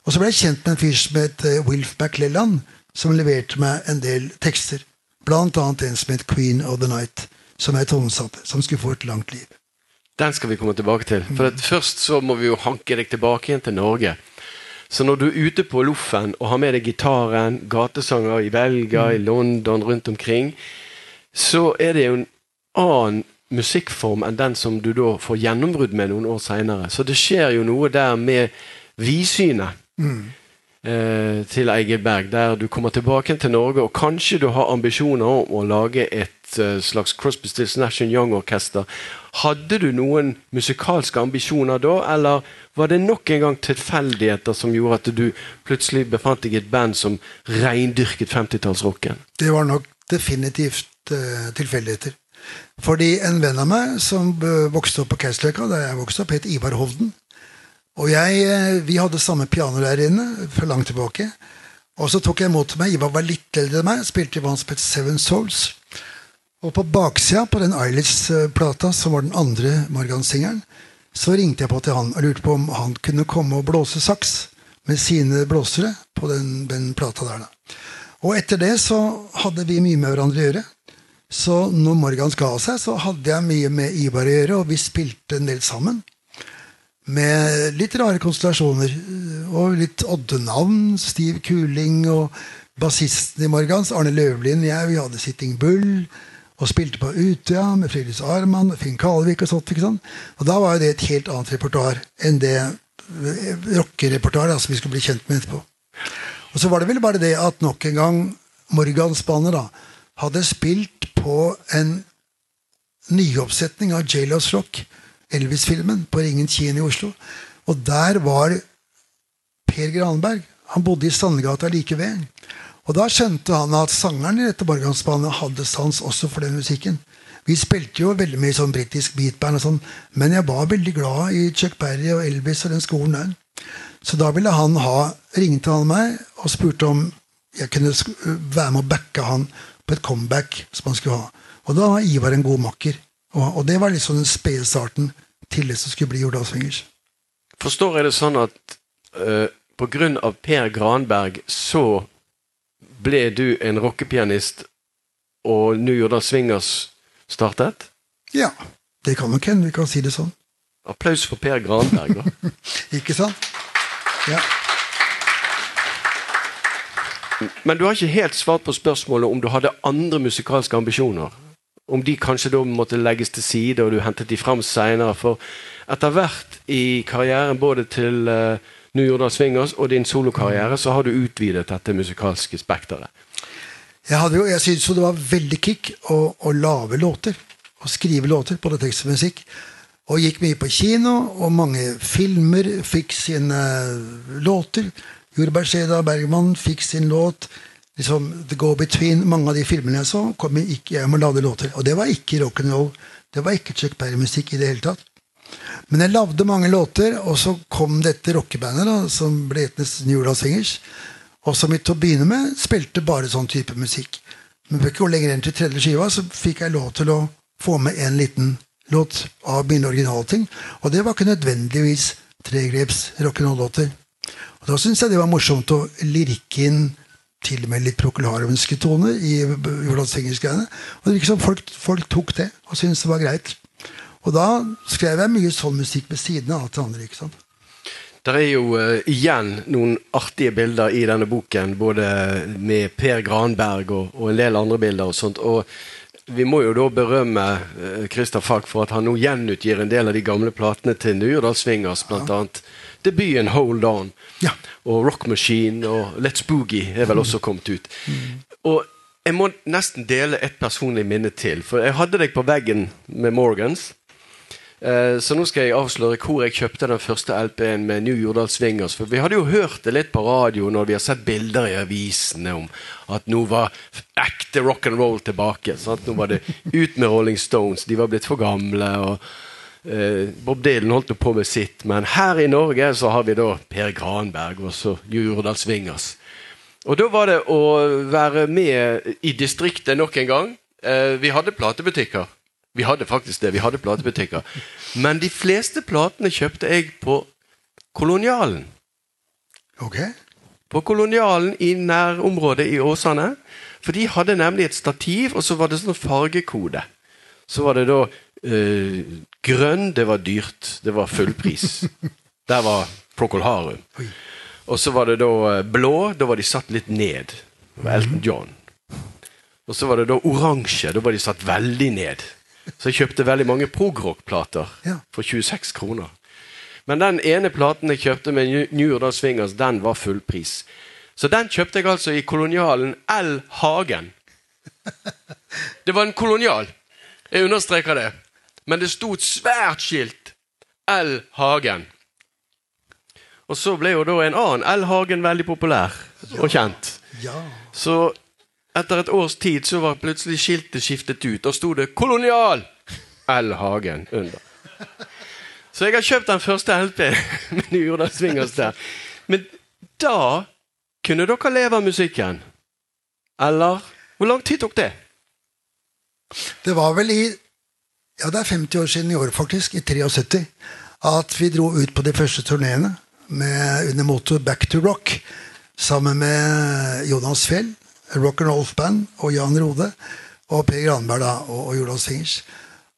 Og så ble jeg kjent med en fyr som het eh, Wilf McLellan, som leverte meg en del tekster. Blant annet en som het Queen of the Night, som jeg tonesatte, som skulle få et langt liv. Den skal vi komme tilbake til. For Først så må vi jo hanke deg tilbake igjen til Norge. Så når du er ute på loffen og har med deg gitaren, gatesanger i Belgia, i London, rundt omkring, så er det jo en annen musikkform enn den som du da får gjennombrudd med noen år seinere. Så det skjer jo noe der med vidsynet. Mm. Eh, til Eigeberg, der du kommer tilbake til Norge, og kanskje du har ambisjoner om å lage et uh, slags Crosby, Stills Nash Young-orkester. Hadde du noen musikalske ambisjoner da, eller var det nok en gang tilfeldigheter som gjorde at du plutselig befant deg i et band som reindyrket 50-tallsrocken? Det var nok definitivt uh, tilfeldigheter. Fordi en venn av meg som vokste opp på Kausløkka, der jeg vokste opp, het Ivar Hovden. Og jeg, eh, Vi hadde samme pianolærerinne for langt tilbake. Og så tok jeg imot meg. Ivar var litt eldre enn meg. Spilte i hva Seven Souls. Og på baksida på den Eilish-plata, som var den andre Morgan-singelen, så ringte jeg på til han og lurte på om han kunne komme og blåse saks med sine blåsere på den, den plata der. Da. Og etter det så hadde vi mye med hverandre å gjøre. Så når Morgan ga seg, så hadde jeg mye med Ivar å gjøre, og vi spilte en del sammen med litt rare konstellasjoner. Og litt oddenavn. Steve Kuling og bassisten i Morgans, Arne Løvlin og jeg, vi hadde Sitting Bull. Og spilte på Utøya med Fridtjof Arman og Finn Kalvik. Og sånt, ikke sant? Og da var jo det et helt annet repertoar enn det rockerepertoaret som vi skulle bli kjent med etterpå. Og så var det vel bare det at nok en gang Morgans bane da, hadde spilt på en nyoppsetning av J.Los Rock Elvis-filmen på Ringen kino i Oslo. Og der var Per Granberg. Han bodde i Sandegata like ved. Og da skjønte han at sangeren i dette Borgansbanen hadde sans også for den musikken. Vi spilte jo veldig mye sånn britisk beatband, og sånn, men jeg var veldig glad i Chuck Berry og Elvis og den skolen der. Så da ville han ha ringte han meg og spurte om jeg kunne være med å backe han på et comeback som han skulle ha. Og da var Ivar en god makker. Og, og det var liksom den spede starten til det som skulle bli Jordal Swingers. Forstår jeg det sånn at uh, pga. Per Granberg så ble du en rockepianist, og New Jordal Swingers startet? Ja, det kan nok hende vi kan si det sånn. Applaus for Per Granberg, da. [laughs] ikke sant? Ja. Men du har ikke helt svart på spørsmålet om du hadde andre musikalske ambisjoner? om de kanskje da måtte legges til side, og du hentet de fram seinere. For etter hvert i karrieren, både til uh, New Jordal Swingers og din solokarriere, så har du utvidet dette musikalske spekteret. Jeg, hadde jo, jeg syntes det var veldig kick å, å lage låter. Å skrive låter, både tekst og musikk. Og gikk mye på kino, og mange filmer fikk sine låter. Jordbærskjeda Bergman fikk sin låt liksom, The Go-Between, mange av de filmene jeg så, kom jeg ikke jeg må lagde låter. Og det var ikke rock'n'roll. Det var ikke Chuck Berry-musikk i det hele tatt. Men jeg lagde mange låter, og så kom dette rockebandet som ble hetende New Orleans Singers. Og som vi til å begynne med spilte bare sånn type musikk. Men ikke gå lenger enn til tredje skiva, så fikk jeg lov til å få med en liten låt av mine originalting. Og det var ikke nødvendigvis tregreps rock'n'roll-låter. Og Da syntes jeg det var morsomt å lirke inn til og med litt prokularumske toner i Jordansfingersgreiene. Og det virket som folk, folk tok det og syntes det var greit. Og da skrev jeg mye sånn musikk ved siden av alt det andre. ikke sant? Det er jo uh, igjen noen artige bilder i denne boken, både med Per Granberg og, og en del andre bilder. og sånt, og vi må jo da berømme uh, Christer Falk for at han nå gjenutgir en del av de gamle platene til Nyrdal Swingers, blant ja. debuten 'Hold On'. Ja. Og 'Rock Machine' og 'Let's Boogie' er vel også kommet ut. Mm. Og jeg må nesten dele et personlig minne til. For jeg hadde deg på veggen med Morgans. Eh, så nå skal jeg avsløre hvor jeg kjøpte den første LP-en med New Jordal Swingers. For vi hadde jo hørt det litt på radio når vi har sett bilder i avisene om at nå var ekte rock and roll tilbake. Sant? Nå var det ut med Rolling Stones, de var blitt for gamle. og uh, Bob Dylan holdt på med sitt. Men her i Norge så har vi da Per Granberg og så Jordal Swingers. Og da var det å være med i distriktet nok en gang. Uh, vi hadde platebutikker. Vi hadde faktisk det. Vi hadde platebutikker. Men de fleste platene kjøpte jeg på Kolonialen. Ok. På Kolonialen i nærområdet i Åsane. For de hadde nemlig et stativ, og så var det sånn fargekode. Så var det da øh, grønn, det var dyrt. Det var fullpris. [laughs] Der var Procol Harum. Og så var det da eh, blå, da var de satt litt ned. Elton John. Og så var det da oransje, da var de satt veldig ned. Så jeg kjøpte veldig mange progrock-plater ja. for 26 kroner. Men den ene platen jeg kjøpte med New York Swingers, den var fullpris. Så den kjøpte jeg altså i kolonialen L. Hagen. Det var en kolonial. Jeg understreker det. Men det sto et svært skilt. L. Hagen. Og så ble jo da en annen L. Hagen veldig populær og kjent. Ja. Så etter et års tid så var plutselig skiltet skiftet ut. Da sto det 'Kolonial L. Hagen' under. Så jeg har kjøpt den første LP [laughs] med Jordal Swingers der. Men da kunne dere leve av musikken? Eller hvor lang tid tok det? Det var vel i Ja, det er 50 år siden i år, faktisk. I 73. At vi dro ut på de første turneene under motto Back to Rock sammen med Jonas Fjell rock and roll-band og Jan Rode og Per Granberg da, og, og Jonas Singers.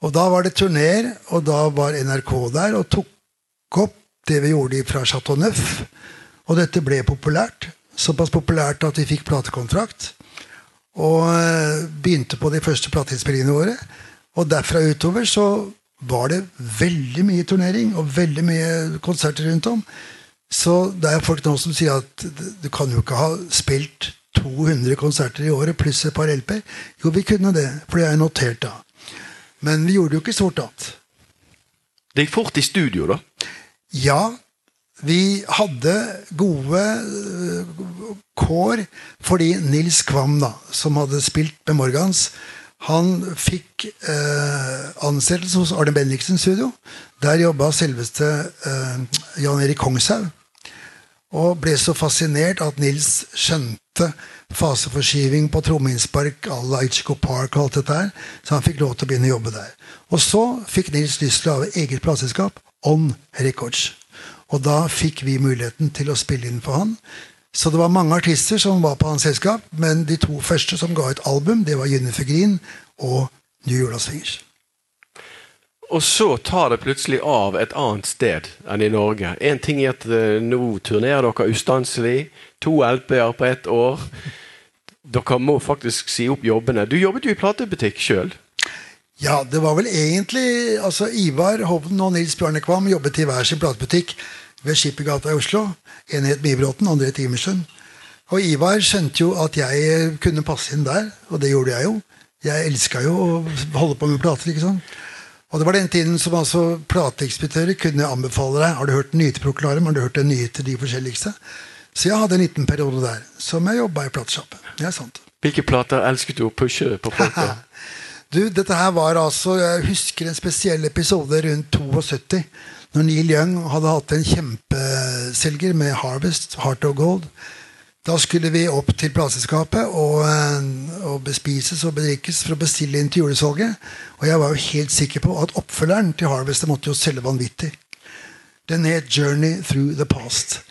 Og da var det turneer, og da var NRK der og tok opp det vi gjorde fra Chateau Neuf. Og dette ble populært. Såpass populært at vi fikk platekontrakt. Og eh, begynte på de første plateinnspillingene våre. Og derfra utover så var det veldig mye turnering og veldig mye konserter rundt om. Så det er folk nå som sier at du kan jo ikke ha spilt 200 konserter i året pluss et par LP-er. Jo, vi kunne det, for det er notert da. Men vi gjorde det jo ikke stort annet. Det gikk fort i studio, da? Ja. Vi hadde gode uh, kår fordi Nils Kvam, da, som hadde spilt med Morgans, han fikk eh, ansettelse hos Arne Bendiksen studio. Der jobba selveste eh, Jan Erik Kongshaug. Og ble så fascinert at Nils skjønte faseforskyving på trommeinnspark à la Ichigo Park og alt dette her. Så han fikk lov til å begynne å jobbe der. Og så fikk Nils lyst til å ha eget plateselskap, On Records. Og da fikk vi muligheten til å spille inn for han. Så det var mange artister som var på hans selskap, men de to første som ga et album, det var Jennifer Green og New York Swingers. Og så tar det plutselig av et annet sted enn i Norge. En ting er at uh, nå turnerer dere ustanselig. To LP-er på ett år. Dere må faktisk si opp jobbene. Du jobbet jo i platebutikk sjøl. Ja, det var vel egentlig altså Ivar Hovden og Nils Bjarne jobbet i hver sin platebutikk ved Skippergata i Oslo. En het Mibråten, andre het Imersund. Og Ivar skjønte jo at jeg kunne passe inn der, og det gjorde jeg jo. Jeg elska jo å holde på med plater. ikke sant? Og Det var den tiden som altså plateekspeditører kunne anbefale deg. Har du hørt Nyteproklarium? Har du hørt en nyhet til de forskjelligste? Så jeg hadde en liten periode der som jeg jobba i platesjappe. Det er sant. Hvilke plater elsket du å pushe på folk? [laughs] du, dette her var altså Jeg husker en spesiell episode rundt 72. Når Neil Young hadde hatt en kjempeselger med Harvest, Heart of Gold. Da skulle vi opp til plateselskapet og, eh, og bespises og bedrikkes for å bestille inn til julesalget. Og jeg var jo helt sikker på at oppfølgeren til Harvest måtte jo selge vanvittig. Den het 'Journey Through the Past'.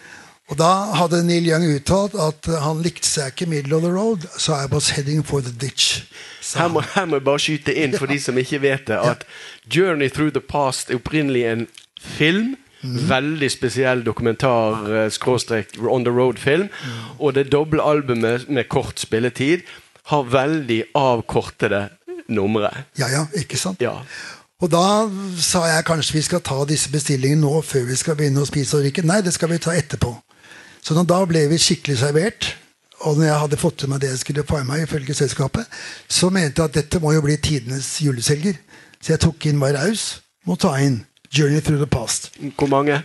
Og Da hadde Neil Young uttalt at han likte seg ikke 'Middle of the Road', så I was heading for the ditch. Her må, her må jeg bare skyte inn for de som ikke vet det, at 'Journey Through the Past' er opprinnelig en film. Veldig spesiell dokumentar, eh, skråstrek on the road-film. Og det doble albumet med kort spilletid har veldig avkortede numre. Ja, ja, ikke sant? Ja. Og da sa jeg kanskje vi skal ta disse bestillingene nå før vi skal begynne å spise og drikke. Nei, det skal vi ta etterpå. Så da ble vi skikkelig servert. Og når jeg hadde fått til meg det jeg skulle få i meg, ifølge selskapet, så mente jeg at dette må jo bli tidenes juleselger. Så jeg tok inn hver raus Må ta inn 'Journey Through the Past'. Hvor mange?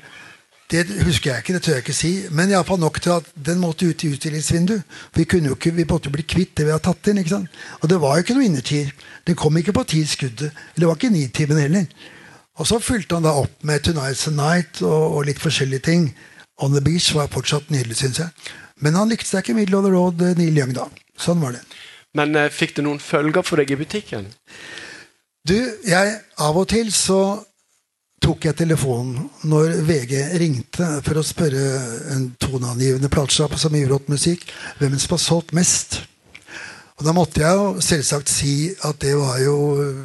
Det husker jeg ikke, det tør jeg ikke si. Men iallfall nok til at den måtte ut i utstillingsvindu. Vi kunne jo ikke, vi måtte bli kvitt det vi hadde tatt inn. ikke sant? Og det var jo ikke noe innertier. Den kom ikke på ti skuddet. Det var ikke nitimen heller. Og så fulgte han da opp med 'Tonight's a Night' og, og litt forskjellige ting. 'On the Beach' var fortsatt nydelig, syns jeg. Men han likte seg ikke middel of the Road', eh, Neil Young, da. Sånn var det. Men eh, fikk det noen følger for deg i butikken? Du, jeg Av og til så tok jeg telefonen når VG ringte for å spørre en toneangivende platesjappe som gir rått musikk, hvem som har solgt mest. Og Da måtte jeg jo selvsagt si at det var jo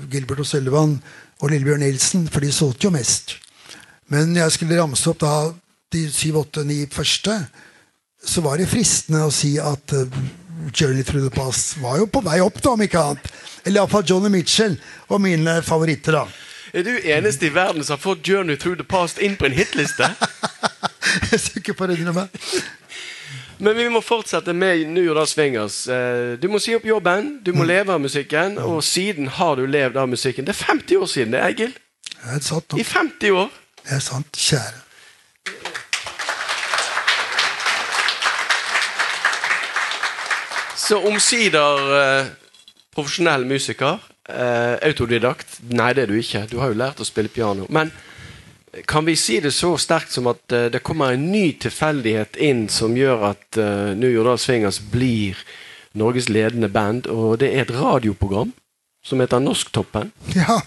Gilbert og Sullivan og Lillebjørn Nilsen, for de solgte jo mest. Men jeg skulle ramse opp da de syv, åtte, ni første, så var det fristende å si at eh, Journey Through the Past var jo på vei opp, da, om ikke annet. Eller iallfall Johnny Mitchell og mine favoritter, da. Er du eneste i verden som har fått 'Journey Through the Past' inn på en hitliste? [laughs] Jeg er sikker på det, meg. Men vi må fortsette med New York Swingers. Eh, Du må si opp jobben, du må leve av musikken, og siden har du levd av musikken. Det er 50 år siden, det, Egil. Det er sant, I 50 år. Det er sant, kjære. Så omsider eh, profesjonell musiker. Eh, autodidakt. Nei, det er du ikke. Du har jo lært å spille piano. Men kan vi si det så sterkt som at uh, det kommer en ny tilfeldighet inn som gjør at uh, New Jordal Swingers blir Norges ledende band, og det er et radioprogram som heter Norsktoppen. Ja.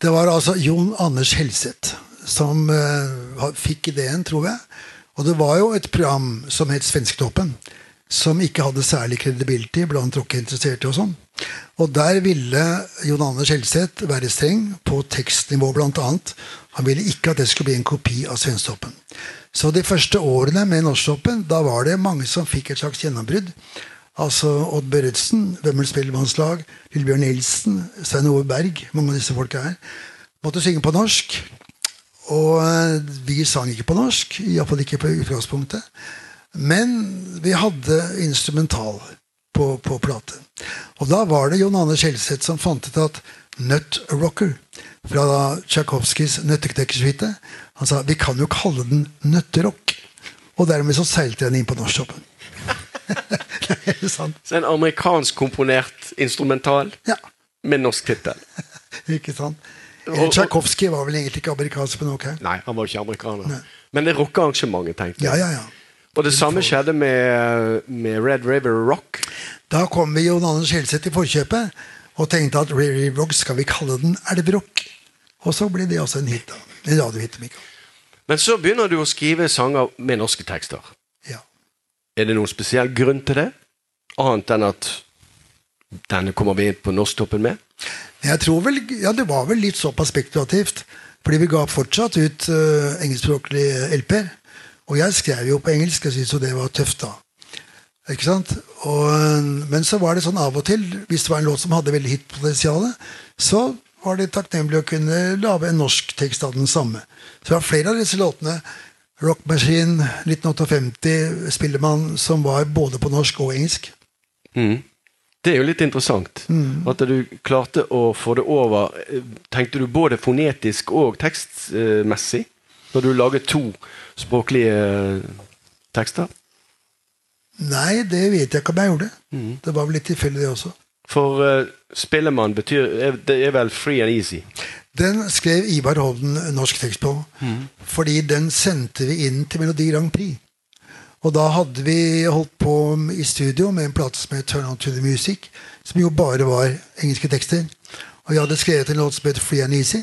Det var altså Jon Anders Helseth som eh, fikk ideen, tror jeg. Og det var jo et program som het Svensktoppen, som ikke hadde særlig credibility blant rockeinteresserte og sånn. Og der ville Jon Anders Helseth være streng på tekstnivå, annet. Han ville ikke at det skulle bli en kopi av Svensktoppen. Så de første årene med Norsktoppen, da var det mange som fikk et slags gjennombrudd. Altså Odd Børretzen, Vømmøl Spellemannslag, Lillebjørn Nilsen, Stein Ove Berg, mange av disse folka her, måtte synge på norsk. Og eh, vi sang ikke på norsk, iallfall ikke på utgangspunktet. Men vi hadde instrumental på, på plate. Og da var det Jon Anders Helseth som fant ut at Nut Rocker fra Tsjajkovskijs Nøtteknekkersuite Han sa vi kan jo kalle den Nøtterock. Og dermed så seilte den inn på norsktoppen. [laughs] det er sant. Så en amerikansk komponert instrumental Ja, med norsk tittel. [laughs] ikke sant? Tsjajkovskij var vel egentlig ikke amerikansk på noe. Nei, han var ikke amerikaner. Men det rockearrangementet, tenkte Ja, ja, ja. Og det samme skjedde med, med Red River Rock. Da kom vi Jon Anders Helseth i forkjøpet og tenkte at Red River Rock skal vi kalle den elverock. Og så ble det også en hit. En radiohit. Men så begynner du å skrive sanger med norske tekster. Ja. Er det noen spesiell grunn til det? Annet enn at denne kommer vi inn på Norsktoppen med? Jeg tror vel, ja, Det var vel litt såpass spekulativt. Fordi vi ga fortsatt ut uh, engelskspråklige LP-er. Og jeg skrev jo på engelsk. Jeg syntes jo det var tøft da. Ikke sant? Og, øh, men så var det sånn av og til, hvis det var en låt som hadde veldig hitpotensial, så var det takknemlig å kunne lage en norsk tekst av den samme. Så det var flere av disse låtene. Rock Machine, 1958, Spillemann, som var både på norsk og engelsk. Mm. Det er jo litt interessant. At du klarte å få det over eh, Tenkte du både fonetisk og tekstmessig når du laget to språklige eh, tekster? Nei, det vet jeg ikke om jeg gjorde. Det var vel litt tilfeldig, det også. For uh, spillemann betyr er- Det er vel free and easy? Den skrev Ivar Hovden norsk tekst på. Fordi den sendte vi inn til Melodi Grand Prix. Og da hadde vi holdt på i studio med en plate som het Turn On To The Music, som jo bare var engelske tekster. Og vi hadde skrevet en låt som het Free and Easy.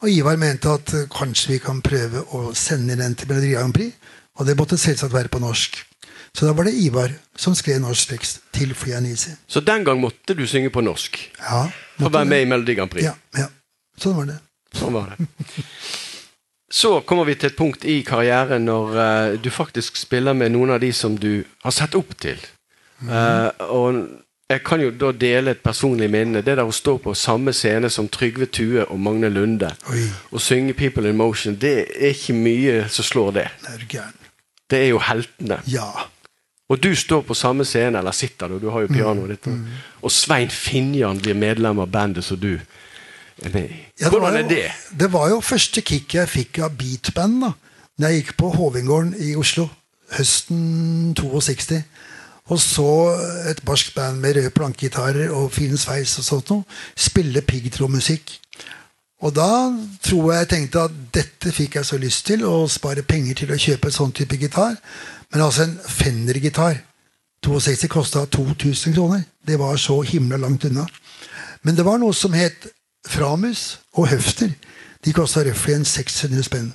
Og Ivar mente at eh, kanskje vi kan prøve å sende den til Melodi Grand Prix. Og det måtte selvsagt være på norsk. Så da var det Ivar som skrev norsk tekst til and Så den gang måtte du synge på norsk Ja, for å være med i Melodi Grand Prix? Ja, ja. Sånn var det. Sånn var det. Så kommer vi til et punkt i karrieren når uh, du faktisk spiller med noen av de som du har sett opp til. Eh, og jeg kan jo da dele et personlig minne. Det der å stå på samme scene som Trygve Tue og Magne Lunde Oi, og synge 'People in Motion', det er ikke mye som slår det. det er. Det er jo heltene. Ja. Og du står på samme scene, eller sitter du, du har jo pianoet ditt, og- og Svein Finjan blir medlem av bandet som du er med i. Ja, det var Hvordan jo, er det? Det var jo første kick jeg fikk av beatband da Når jeg gikk på Hovingården i Oslo høsten 62. Og så et barsk band med røde plankegitarer og fin sveis og sånt noe spille piggtrådmusikk. Og da tror jeg jeg tenkte at dette fikk jeg så lyst til, å spare penger til å kjøpe en sånn type gitar. Men altså en Fender-gitar 62 kosta 2000 kroner. Det var så himla langt unna. Men det var noe som het Framus og Høfter. De kosta røftlig en 600 spenn.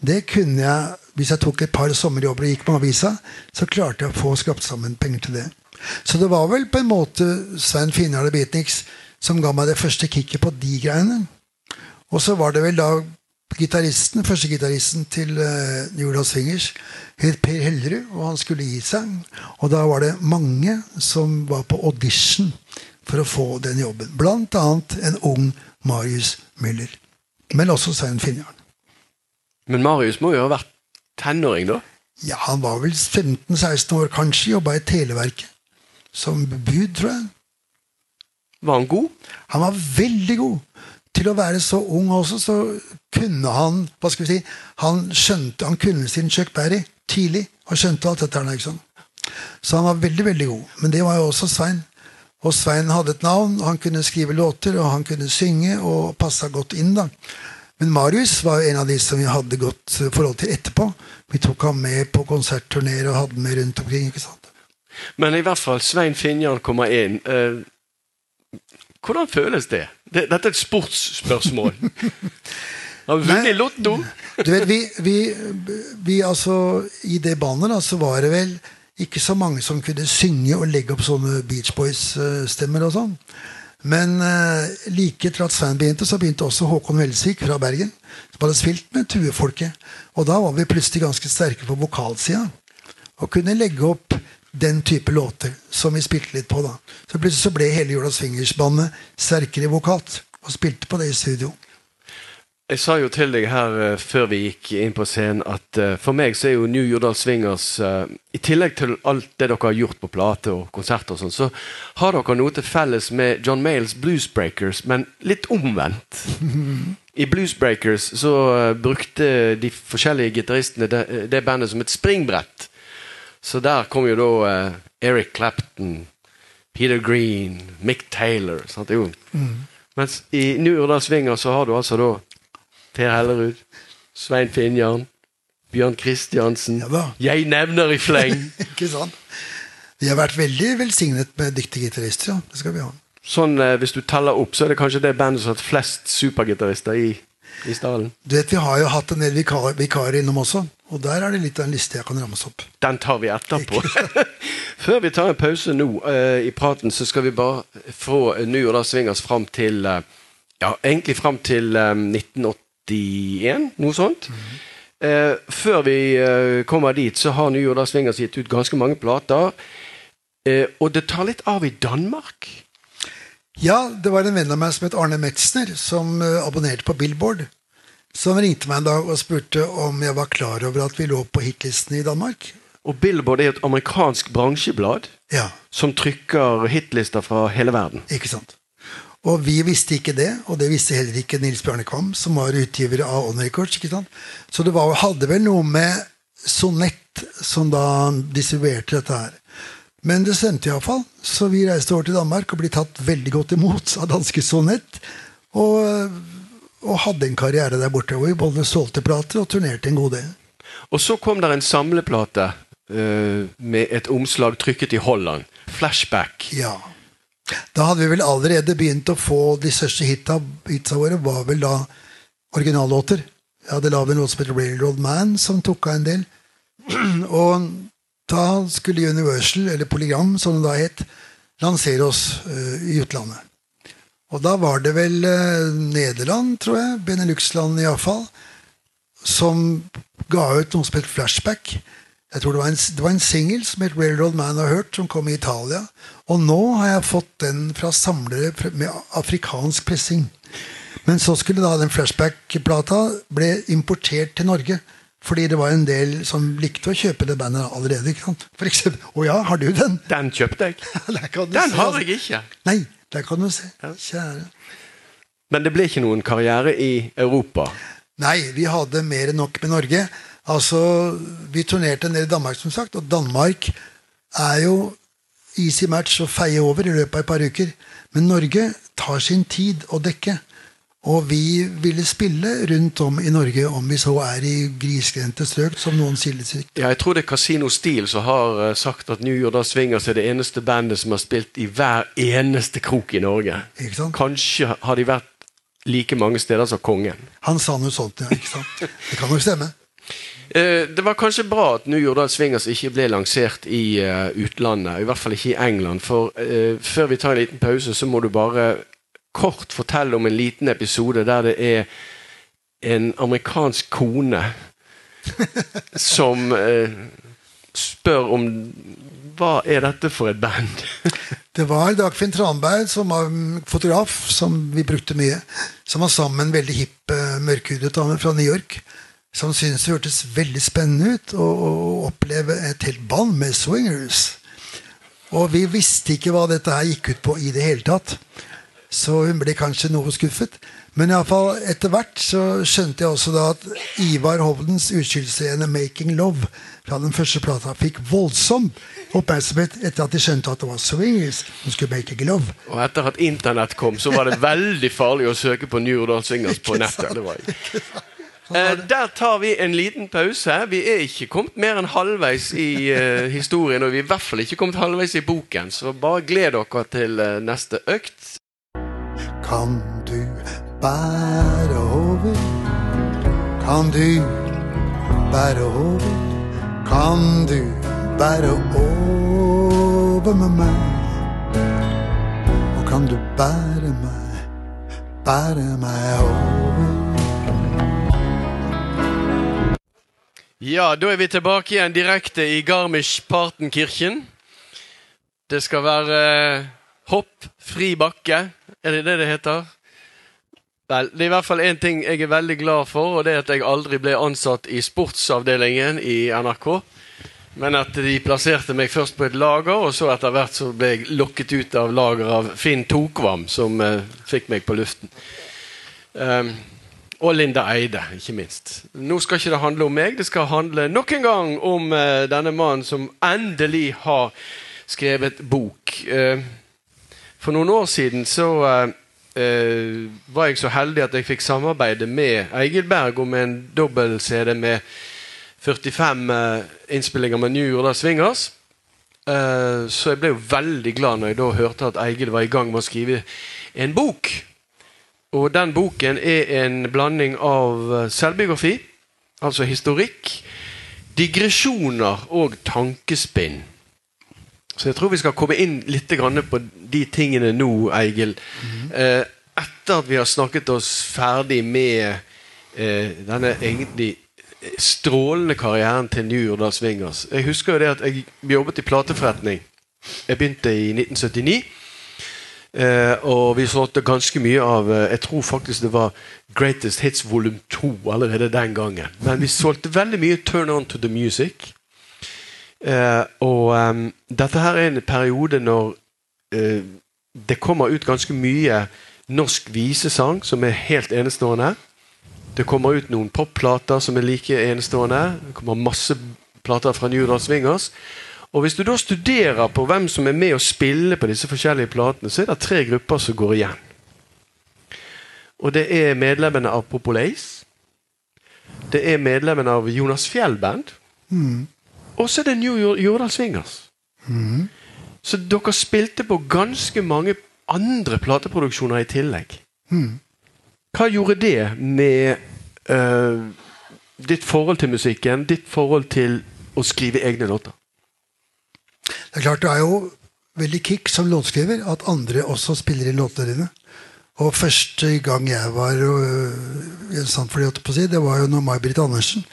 Det kunne jeg, Hvis jeg tok et par sommerjobber og gikk med avisa, så klarte jeg å få skrapt sammen penger til det. Så det var vel på en måte Svein Finnarde Beatniks som ga meg det første kicket på de greiene. Og så var det vel da gitaristen, første gitaristen til uh, Jordal Swingers het Per Hellerud, og han skulle gi seg. Og da var det mange som var på audition for å få den jobben. Blant annet en ung Marius Müller. Men også Svein Finnjarn. Men Marius må jo ha vært tenåring, da? Ja, han var vel 15-16 år, kanskje. Jobba i Televerket. Som bud, tror jeg. Var han god? Han var veldig god. Til å være så ung også, så kunne han hva skal vi si, han skjønte, han kunne sin Chuck Berry tidlig. Og skjønte alt dette. her, Liksom. Så han var veldig, veldig god. Men det var jo også Svein. Og Svein hadde et navn, og han kunne skrive låter, og han kunne synge, og passa godt inn. da. Men Marius var en av de som vi hadde godt eh, forhold til etterpå. Vi tok ham med på konsertturneer og hadde ham med rundt omkring. ikke sant? Men i hvert fall, Svein Finjan kommer inn. Eh, hvordan føles det? det? Dette er et sportsspørsmål. [laughs] Har vi vunnet Lotto? [laughs] Du vet, vi, vi, vi altså I det bandet da, så var det vel ikke så mange som kunne synge og legge opp sånne Beach Boys-stemmer og sånn. Men eh, like etter at Svein begynte, så begynte også Håkon Velsvik fra Bergen. Som hadde spilt med Tuefolket. Og da var vi plutselig ganske sterke på vokalsida. Og kunne legge opp den type låter som vi spilte litt på. da. Så plutselig så ble hele Jorda Swingers-bandet sterkere vokalt. Og spilte på det i studio. Jeg sa jo til deg her eh, før vi gikk inn på scenen at eh, for meg så er jo New Jordal Swingers eh, I tillegg til alt det dere har gjort på plate og konserter og sånn, så har dere noe til felles med John Mayles Bluesbreakers, men litt omvendt. I Bluesbreakers så brukte de forskjellige gitaristene det, det bandet som et springbrett. Så der kom jo da Eric Clapton, Peter Green, Mick Taylor. Sant? Jo. Mens i New Jordal Swinger så har du altså da Per Hellerud, Svein Finjarn, Bjørn Kristiansen. Ja jeg nevner i fleng. [laughs] Ikke sant? Vi har vært veldig velsignet med dyktige gitarister. Ja. Det skal vi ha. Sånn, eh, Hvis du teller opp, så er det kanskje det bandet som har hatt flest supergitarister i, i stallen. Du vet, Vi har jo hatt en del vikarer vikar innom også. Og der er det litt av en liste jeg kan ramse opp. Den tar vi etterpå. [laughs] Før vi tar en pause nå uh, i praten, så skal vi bare fra uh, eh, nå og da svinge oss fram til uh, Ja, egentlig fram til um, 1980. 1991, noe sånt. Mm -hmm. eh, før vi eh, kommer dit, så har Nye Jordal Swingers gitt ut ganske mange plater. Eh, og det tar litt av i Danmark? Ja, det var en venn av meg som het Arne Metzner, som eh, abonnerte på Billboard. Som ringte meg en dag og spurte om jeg var klar over at vi lå på hitlistene i Danmark. Og Billboard er et amerikansk bransjeblad ja. som trykker hitlister fra hele verden. Ikke sant. Og vi visste ikke det, og det visste heller ikke Nils Bjarne Kvam, som var utgiver av On Records. ikke sant? Så det var, hadde vel noe med Sonett som da distribuerte dette her. Men det stemte iallfall, så vi reiste over til Danmark og ble tatt veldig godt imot av danske Sonett. Og, og hadde en karriere der borte hvor vi både solgte plater og turnerte en god del. Og så kom der en samleplate uh, med et omslag trykket i Holland. Flashback. Ja. Da hadde vi vel allerede begynt å få de største hita, hitsa våre, var vel da originallåter. Jeg hadde lagd en låt som heter Railroad Man, som tok av en del. [clears throat] Og da skulle Universal, eller Polygram, som det da het, lansere oss uh, i utlandet. Og da var det vel uh, Nederland, tror jeg, Benelux-land iallfall, som ga ut noe som het Flashback. Jeg tror Det var en, det var en singel som het Railroad Man har hørt, som kom i Italia. Og nå har jeg fått den fra samlere med afrikansk pressing. Men så skulle da den flashback-plata ble importert til Norge. Fordi det var en del som likte å kjøpe det bandet allerede. ikke sant? For eksempel, Å ja, har du den? Den kjøpte jeg. [laughs] Kan du Den se, har altså. jeg ikke. Nei, der kan du se. Kjære. Men det ble ikke noen karriere i Europa. Nei, vi hadde mer enn nok med Norge. Altså, Vi turnerte del i Danmark, som sagt, og Danmark er jo easy match å feie over i løpet av et par uker. Men Norge tar sin tid å dekke. Og vi ville spille rundt om i Norge, om vi så er i grisgrendte strøk, som noen litt. Ja, jeg tror det er Casino Steel som har eh, sagt at New Jordan Swingers er det eneste bandet som har spilt i hver eneste krok i Norge. Kanskje har de vært like mange steder som Kongen. Han sa noe sånt, ja. ikke sant? Det kan nok stemme. Eh, Det var kanskje bra at New Jordan Swingers ikke ble lansert i eh, utlandet. I hvert fall ikke i England. For eh, før vi tar en liten pause, så må du bare kort fortelle om en liten episode der det er en amerikansk kone [laughs] som spør om Hva er dette for et band? [laughs] Det var Dagfinn Tranberg, som var fotograf, som vi brukte mye. Som var sammen med en veldig hipp, mørkhudet dame fra New York. Som syntes det hørtes veldig spennende ut å oppleve et helt band med swingers. Og vi visste ikke hva dette her gikk ut på i det hele tatt. Så hun ble kanskje noe skuffet. Men i alle fall, etter hvert så skjønte jeg også da at Ivar Hovdens uskyldsrene 'Making Love' fra den første plata fikk voldsom oppmerksomhet etter at de skjønte at det var swingers som skulle 'make love'. Og etter at internett kom, så var det veldig farlig å søke på New Jordan Swingers på nettet. Det var Eh, der tar vi en liten pause. Vi er ikke kommet mer enn halvveis i eh, [laughs] historien, og vi er i hvert fall ikke kommet halvveis i boken, så bare gled dere til eh, neste økt. Kan du bære over? Kan du bære over? Kan du bære over med meg? Og kan du bære meg, bære meg over? Ja, da er vi tilbake igjen direkte i Garmisch-Partenkirchen. Det skal være eh, hopp, fri bakke. Er det det det heter? Vel, det er i hvert fall én ting jeg er veldig glad for, og det er at jeg aldri ble ansatt i sportsavdelingen i NRK. Men at de plasserte meg først på et lager, og så etter hvert så ble jeg lokket ut av lager av Finn Tokvam, som eh, fikk meg på luften. Um, og Linda Eide, ikke minst. Nå skal ikke det handle om meg, det skal handle nok en gang om uh, denne mannen som endelig har skrevet bok. Uh, for noen år siden så uh, var jeg så heldig at jeg fikk samarbeide med Eigil Berg om en dobbel-CD med 45 eh, innspillinger med New Jordal Swingers. Så jeg ble jo veldig glad når jeg da hørte at Eigil var i gang med å skrive en bok. Og den boken er en blanding av eh, selvbiografi, altså historikk, digresjoner og tankespinn. Så jeg tror vi skal komme inn litt på de tingene nå, Eigil. Eh, etter at vi har snakket oss ferdig med eh, denne egentlig strålende karrieren til New Jordal Swingers. Jeg husker jo det at jeg jobbet i plateforretning. Jeg begynte i 1979. Eh, og vi solgte ganske mye av eh, Jeg tror faktisk det var Greatest Hits volum 2 allerede den gangen. Men vi solgte veldig mye Turn On To The Music. Eh, og um, dette her er en periode når eh, det kommer ut ganske mye norsk visesang som er helt enestående. Det kommer ut noen popplater som er like enestående. Det kommer masse plater fra New York Swingers. Og Hvis du da studerer på hvem som er med å spille på disse forskjellige platene, så er det tre grupper som går igjen. Og Det er medlemmene av Populace. Det er medlemmene av Jonas Fjell Band. Og så er det New Jor- Jordal Swingers. Så dere spilte på ganske mange andre plateproduksjoner i tillegg. Hva gjorde det med uh, ditt forhold til musikken, ditt forhold til å skrive egne låter? Det er klart, det er jo veldig kick som låtskriver at andre også spiller inn låtene dine. Og første gang jeg var øh, gjenstand for det, det var jo når May-Britt Andersen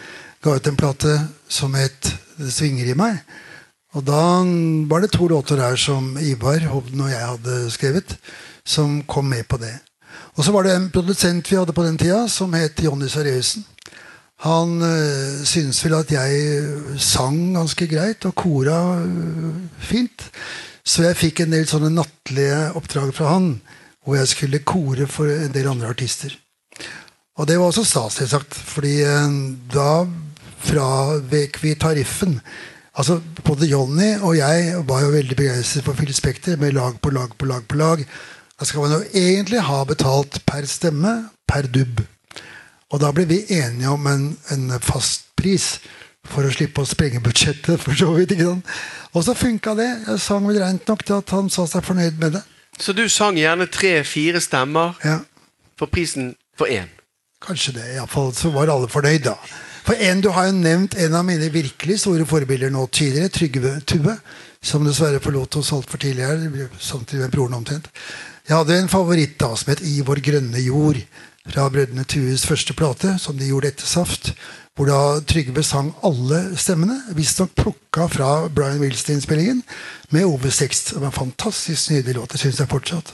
ga ut en plate som het 'Det svinger i meg'. Og da var det to låter der som Ivar Hovden og jeg hadde skrevet, som kom med på det. Og så var det en produsent vi hadde på den tida, som het Jonny Sareusen. Han øh, syntes vel at jeg øh, sang ganske greit og kora øh, fint. Så jeg fikk en del sånne nattlige oppdrag fra han, hvor jeg skulle kore for en del andre artister. Og det var også stas, selvsagt, fordi øh, da fravek vi tariffen. Altså, Både Jonny og jeg var jo veldig begeistret for Phil Spekter med lag på lag på lag. på lag. Da skal man jo egentlig ha betalt per stemme, per dubb. Og da ble vi enige om en, en fast pris for å slippe å sprenge budsjettet. for så vidt, ikke sant? Og så funka det. Jeg sang vel rent nok til at han sa seg fornøyd med det. Så du sang gjerne tre-fire stemmer Ja, for prisen for én? Kanskje det. Iallfall så var alle fornøyd, da. For en, Du har jo nevnt en av mine virkelig store forbilder nå tidligere, Trygve Tue. Som dessverre forlot oss altfor tidlig her. Samtidig med broren omtrent. Jeg hadde en favoritt da som het I vår grønne jord. Fra Brødrene Tues første plate, som de gjorde etter Saft. Hvor da Trygve sang alle stemmene. Visstnok plukka fra Brian Wilson-innspillingen med OV6. Det var en fantastisk nydelig låt. Det syns jeg fortsatt.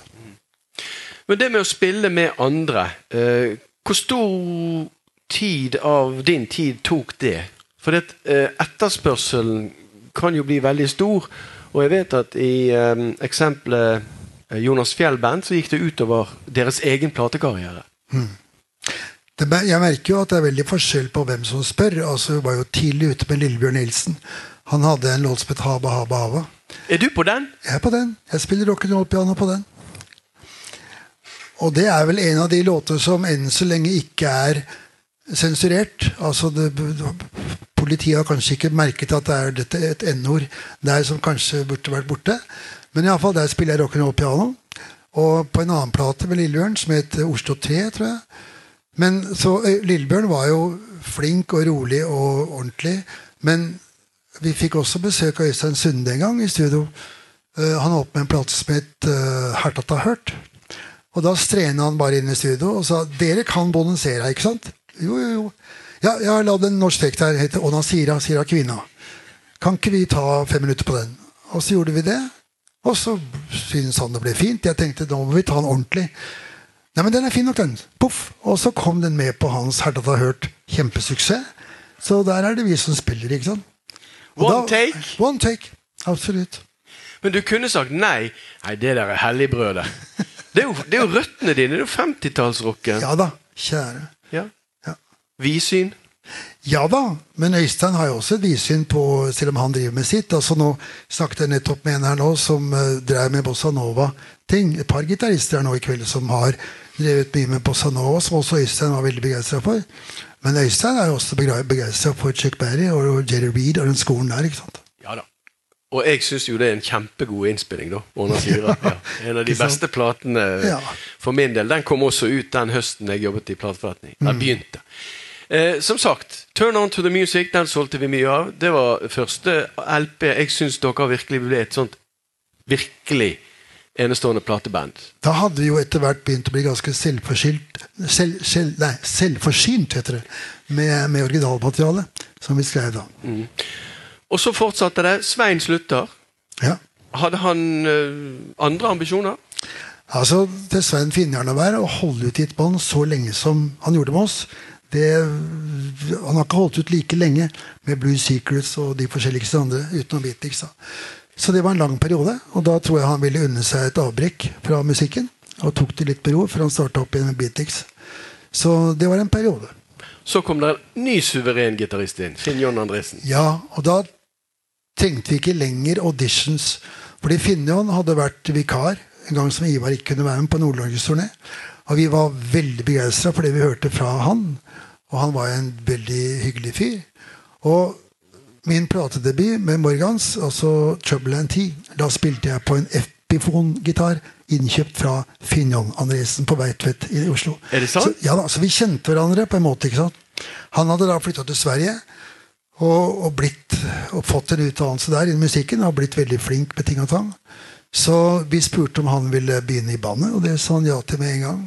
Men det med å spille med andre, eh, hvor stor tid av din tid tok det? For det, eh, etterspørselen kan jo bli veldig stor. Og jeg vet at i eh, eksempelet eh, Jonas Fjell Band så gikk det utover deres egen platekarriere. Det, jeg merker jo at det er veldig forskjell på hvem som spør. Altså, vi var jo tidlig ute med Lillebjørn Nilsen. Han hadde en låt som het Haba Haba Hava. Er du på den? Jeg er på den. Jeg spiller rock'n'roll-piano på den. Og det er vel en av de låter som enn så lenge ikke er sensurert. Altså det, Politiet har kanskje ikke merket at det er et n-ord der som kanskje burde vært borte. Men iallfall der spiller jeg rock'n'roll-piano. Og på en annen plate med Lillebjørn som het Oslo 3, tror jeg. Men så eh, Lillebjørn var jo flink og rolig og ordentlig. Men vi fikk også besøk av Øystein Sunde en gang i studio. han han holdt med en plate som het uh, Hertata Hørt. Og da strena han bare inn i studio og sa dere kan bonusere, ikke sant? Jo, jo, jo. Ja, jeg har lagd en norsk tekst her. heter Ona Sira, Sira Kvinna. Kan ikke vi ta fem minutter på den? Og så gjorde vi det. Og så syntes han det ble fint. Jeg tenkte nå må vi ta den ordentlig. Nei, men den er fin nok, den. Poff. Og så kom den med på hans Hertata Hørt kjempesuksess. Så der er det vi som spiller, ikke sant? Og One take? One take. Absolutt. Men du kunne sagt nei. Nei, det der er helligbrødet. Det er jo, det er jo røttene dine. Det er jo 50-tallsrocken. Ja da, kjære. Ja. Ja. Vidsyn. Ja da, men Øystein har jo også et vidsyn på selv om han driver med sitt. altså Nå snakket jeg nettopp med en her nå som uh, drev med bossa nova-ting. Et par gitarister her nå i kveld som har drevet mye med bossa nova, som også Øystein var veldig begeistra for. Men Øystein er jo også begeistra for Chuck Berry og Jerry Reed og den skolen der. ikke sant? Ja da. Og jeg syns jo det er en kjempegod innspilling, da. [laughs] Ja. En av de beste platene Ja. for min del. Den kom også ut den høsten jeg jobbet i plateforretning. Jeg Mm. begynte. Eh, som sagt, Turn On To The Music den solgte vi mye av. Det var første LP. Jeg syns dere virkelig ble et sånt virkelig enestående plateband. Da hadde vi jo etter hvert begynt å bli ganske selvforsynt, selv, selv, nei, selvforsynt heter det, med, med originalmaterialet som vi skrev da. Og så fortsatte det. Svein slutter. Ja. Hadde han eh, andre ambisjoner? Altså, Til Svein være å holde ut i et bånd så lenge som han gjorde med oss det, Han har ikke holdt ut like lenge med Blue Secrets og de forskjelligste andre utenom Beatles. Så det var en lang periode, og da tror jeg han ville unne seg et avbrekk fra musikken. Og tok det litt på ro før han starta opp igjen med Beatles. Så det var en periode. Så kom det en ny suveren gitarist inn. Finn John Andresen. Ja, og da trengte vi ikke lenger auditions. Fordi Finn John hadde vært vikar en gang som Ivar ikke kunne være med på Nord-Norgesturné. Og vi var veldig begeistra for det vi hørte fra han. Og han var en veldig hyggelig fyr. Og min platedebut med Morgans, altså Trouble and Tea, da spilte jeg på en Epiphone-gitar innkjøpt fra Finjon Andresen på Veitvet i Oslo. Er det sant? Så, ja da, så vi kjente hverandre på en måte. ikke sant? Han hadde da flytta til Sverige og, og, blitt, og fått en utdannelse der innen musikken og blitt veldig flink med ting og tang. Så vi spurte om han ville begynne i bandet, og det sa han ja til med en gang.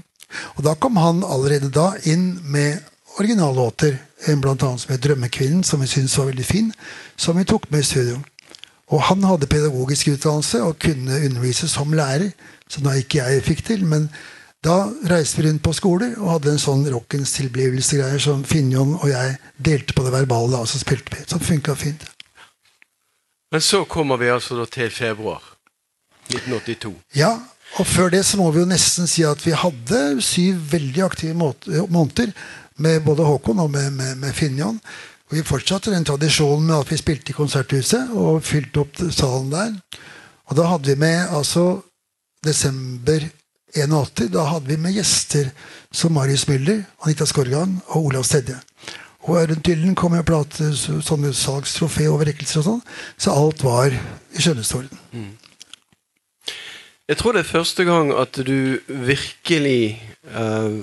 Og da kom han allerede da inn med originallåter. bl.a. som het 'Drømmekvinnen', som vi syntes var veldig fin, som vi tok med i studio. Og han hadde pedagogisk utdannelse og kunne undervise som lærer, som da ikke jeg fikk til. Men da reiste vi rundt på skoler og hadde en sånn rockens tilblivelse-greier som Finjon og jeg delte på det verbale, og så spilte vi. Som funka fint. Men så kommer vi altså til februar 1982. Ja, og før det så må vi jo nesten si at vi hadde syv veldig aktive måneder med både Håkon og med, med, med Finjan. Og vi fortsatte den tradisjonen med at vi spilte i Konserthuset og fylte opp salen der. Og da hadde vi med altså desember 81. Da hadde vi med gjester som Marius Müller, Anita Skorgan og Olav Stedje. Og rundt Dylan kom jo plate, sånne salgstrofé-overrekkelser og sånn. Så alt var i skjønneste orden. Mm. Jeg tror det er første gang at du virkelig uh,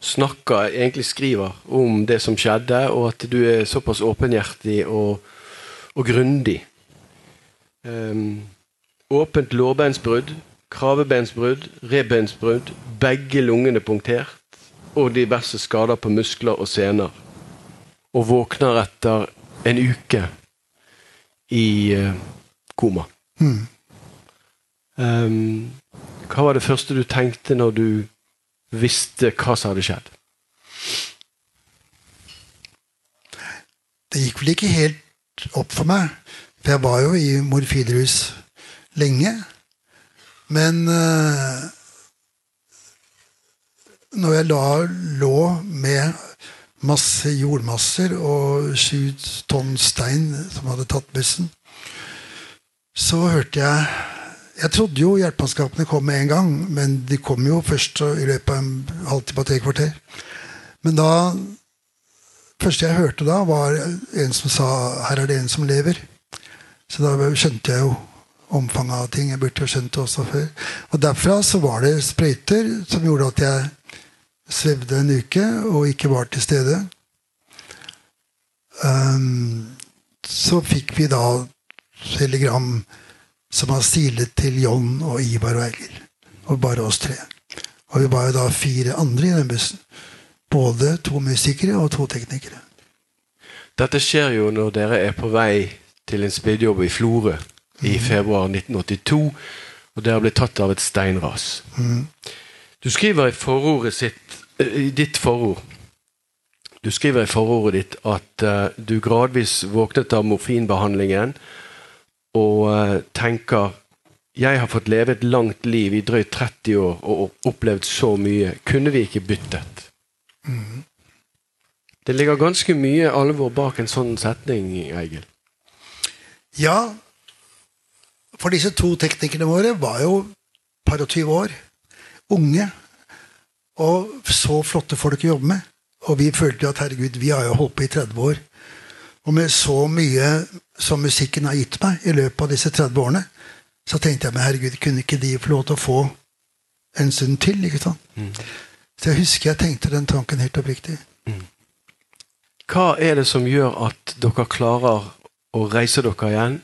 snakker, egentlig skriver, om det som skjedde, og at du er såpass åpenhjertig og, og grundig. Um, åpent lårbeinsbrudd, kravebeinsbrudd, rebeinsbrudd, begge lungene punktert, og diverse skader på muskler og sener. Og våkner etter en uke i uh, koma. Mm. Um, hva var det første du tenkte når du visste hva som hadde skjedd? Det gikk vel ikke helt opp for meg. For jeg var jo i morfinrus lenge. Men uh, når jeg da lå med masse jordmasser og sju tonn stein som hadde tatt bussen, så hørte jeg jeg trodde jo hjelpemannskapene kom med en gang, men de kom jo først i løpet av en halvtime tre kvarter. Men da første jeg hørte da, var en som sa 'her er det en som lever'. Så da skjønte jeg jo omfanget av ting. Jeg burde jo skjønt det også før. Og derfra så var det sprøyter som gjorde at jeg svevde en uke og ikke var til stede. Um, så fikk vi da telegram som har stilet til John og Ivar og Egil. Og bare oss tre. Og vi var jo da fire andre i den bussen. Både to musikere og to teknikere. Dette skjer jo når dere er på vei til en spydjobb i Florø i mm. februar 1982. Og dere ble tatt av et steinras. Mm. Du skriver i forordet sitt, eh, i ditt forord Du skriver i forordet ditt at uh, du gradvis våknet av morfinbehandlingen og uh, tenker jeg har fått leve et langt liv i drøyt 30 år og opplevd så mye. Kunne vi ikke byttet? Mm. Det ligger ganske mye alvor bak en sånn setning, Eigil. Ja, for disse to teknikerne våre var jo par og tyve år. Unge. Og så flotte folk å jobbe med. Og vi følte at herregud, vi har jo holdt på i 30 år. Og med så mye som musikken har gitt meg i løpet av disse 30 årene, så tenkte jeg men herregud, kunne ikke de få lov til å få en stund til? ikke sant? Mm. Så jeg husker jeg tenkte den tanken helt oppriktig. Mm. Hva er det som gjør at dere klarer å reise dere igjen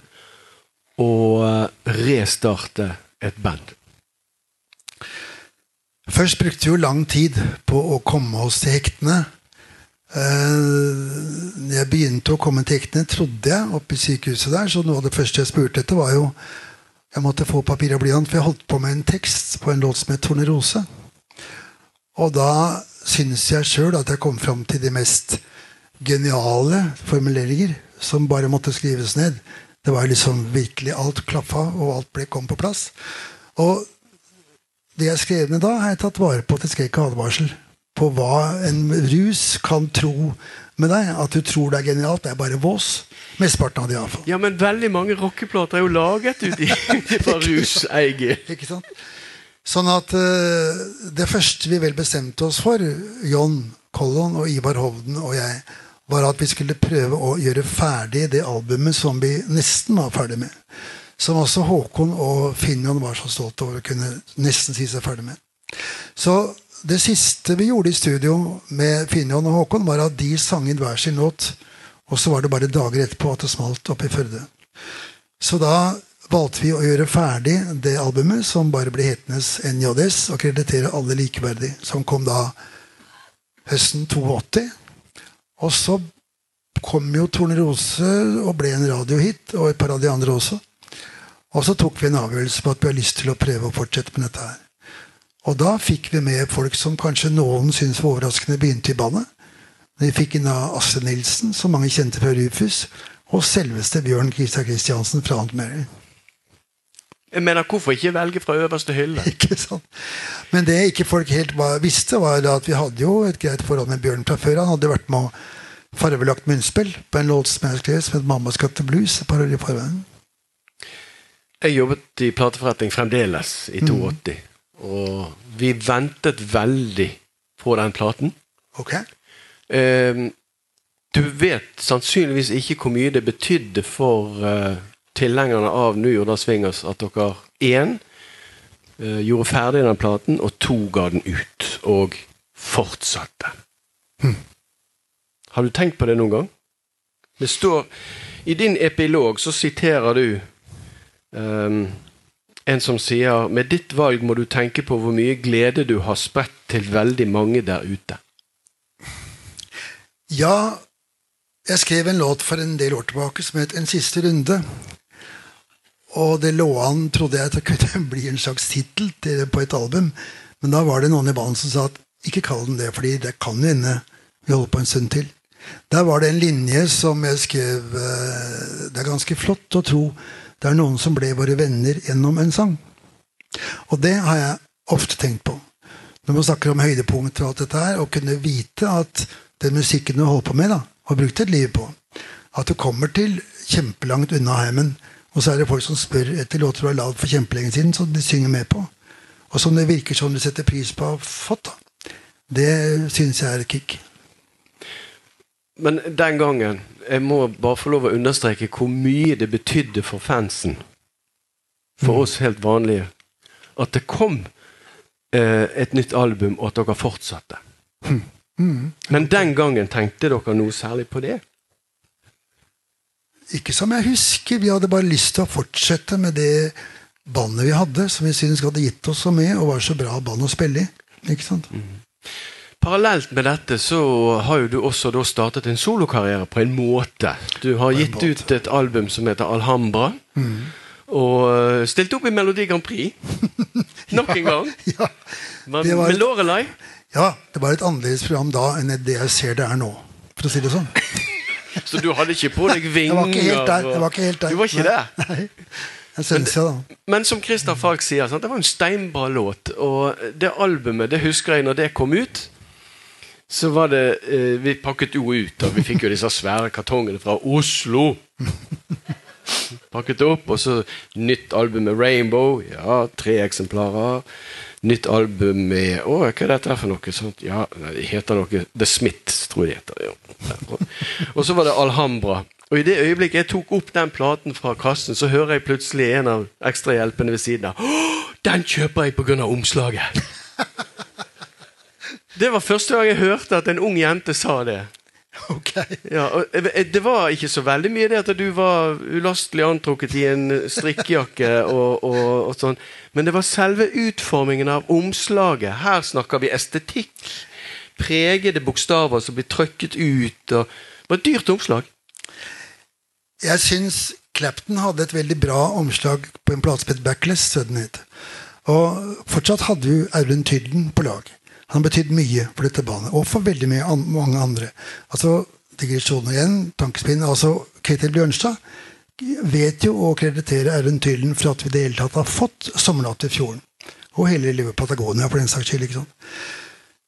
og eh, restarte et band? Først brukte vi jo lang tid på å komme oss til hektene. Uh, jeg begynte å komme til Ekne, trodde jeg, oppe i sykehuset der. Så noe av det første jeg spurte etter, var jo Jeg måtte få papir og blyant, for jeg holdt på med en tekst på en låt som het 'Tornerose'. Og da syns jeg sjøl at jeg kom fram til de mest geniale formuleringer som bare måtte skrives ned. Det var liksom virkelig Alt klaffa, og alt ble, kom på plass. Og det jeg skrev ned da, har jeg tatt vare på til skrekk og advarsel på hva en rus kan tro med deg. At du tror det er genialt. Det er bare vås. Mesteparten av det, iallfall. Ja, men veldig mange rockeplater er jo laget ut [laughs] fra rus, Eige. Ikke sant? Sånn at uh, det første vi vel bestemte oss for, John Collon og Ivar Hovden og jeg, var at vi skulle prøve å gjøre ferdig det albumet som vi nesten var ferdig med. Som også Håkon og Finjon var så stolte over å kunne nesten si seg ferdig med. Så det siste vi gjorde i studio med Finjon og Håkon, var at de sang inn hver sin låt. Og så var det bare dager etterpå at det smalt oppe i Førde. Så da valgte vi å gjøre ferdig det albumet, som bare ble hetende NJS, og kreditere alle likeverdig, som kom da høsten 82. Og så kom jo Tornerose og ble en radiohit, og et par av de andre også. Og så tok vi en avgjørelse på at vi har lyst til å prøve å fortsette med dette her. Og da fikk vi med folk som kanskje noen syntes var overraskende begynte i bandet. Vi fikk inn av Asse Nilsen, som mange kjente fra Rufus, og selveste Bjørn Kristian Kristiansen fra Aunt Mary. Jeg mener, Hvorfor ikke velge fra øverste hylle? [laughs] Ikke sant? Men det ikke folk helt visste, var at vi hadde jo et greit forhold med Bjørn fra før. Han hadde vært med å farvelagt munnspill på en låt som jeg skrev som het 'Mammas blues'. år i forveien. Jeg jobbet i plateforretning fremdeles i 82. Og vi ventet veldig på den platen. Ok? Eh, du vet sannsynligvis ikke hvor mye det betydde for eh, tilhengerne av New Jordan Swingers at dere én eh, gjorde ferdig den platen, og to ga den ut. Og fortsatte. Har du tenkt på det noen gang? Det står I din epilog så siterer du ehm, en som sier Med ditt valg må du tenke på hvor mye glede du har spredt til veldig mange der ute. Ja, jeg skrev en låt for en del år tilbake som het 'En siste runde'. Og det lå an, trodde jeg, at det kunne [laughs] bli en slags tittel på et album. Men da var det noen i banen som sa at ikke kall den det, fordi det kan jo hende vi holder på en stund til. Der var det en linje som jeg skrev eh, Det er ganske flott å tro det er noen som ble våre venner gjennom en sang. Og det har jeg ofte tenkt på. Når man snakker om høydepunkter og alt dette her, å kunne vite at den musikken du holder på med, da, har brukt et liv på, at du kommer til kjempelangt unna heimen, og så er det folk som spør etter låter du har lagd for kjempelenge siden, som de synger med på, og som det virker som du setter pris på å ha fått. da. Det syns jeg er et kick. Men den gangen Jeg må bare få lov å understreke hvor mye det betydde for fansen. For oss helt vanlige. At det kom eh, et nytt album, og at dere fortsatte. Men den gangen tenkte dere noe særlig på det? Ikke som jeg husker. Vi hadde bare lyst til å fortsette med det bandet vi hadde, som vi syntes hadde gitt oss så mye, og var så bra band å spille i. Ikke sant? Parallelt med dette så har jo du også startet en solokarriere på en måte. Du har gitt måte. ut et album som heter Alhambra. Og eh, stilt opp i Melodi Grand Prix. [laughs] Nok en gang. [laughs] Ja. Men, Med Lorelei. ja, det var et annerledes program da enn det jeg ser det er nå, for å si det sånn. [laughs] Så du hadde ikke på deg Jeg vinger? var ikke helt der. Jeg var ikke helt der. Du var ikke Nei. Jeg jeg, da. Men som Christer Falk sier, sant? det var en steinbra låt. Og det albumet, det husker jeg når det kom ut. Så var det eh, Vi pakket jo ut, og vi fikk jo disse svære kartongene fra Oslo. Pakket opp, og så nytt album med Rainbow. Ja, tre eksemplarer. Nytt album med Å, hva er dette for noe? Sånt? Ja, det heter noe The Smiths, tror jeg det heter. Ja. Og, så var det Alhambra. Og i det øyeblikket jeg tok opp den platen fra kassen, så hører jeg plutselig en av ekstrahjelpene ved siden av. «Åh, Den kjøper jeg pga. omslaget! Det var første gang jeg hørte at en ung jente sa det. Ok. Ja, og eh, Det var ikke så veldig mye det at du var ulastelig antrukket i en strikkejakke. og, og, og sånn, men det var selve utformingen av omslaget. Her snakker vi estetikk. Pregede bokstaver som blir trykket ut. Og, det var et dyrt omslag. Jeg syns Clapton hadde et veldig bra omslag på en plate som het Backless. Og fortsatt hadde vi Audun Tydden på lag. Han har betydd mye for dette bandet, og for veldig mye an mange andre. Altså, Digresjoner igjen, tankespinn. altså Ketil Bjørnstad vet jo å kreditere Erlend Tylen for at vi i det hele tatt har fått Sommernatt i fjorden. Og hele livet Patagonia, for den saks skyld. ikke sant?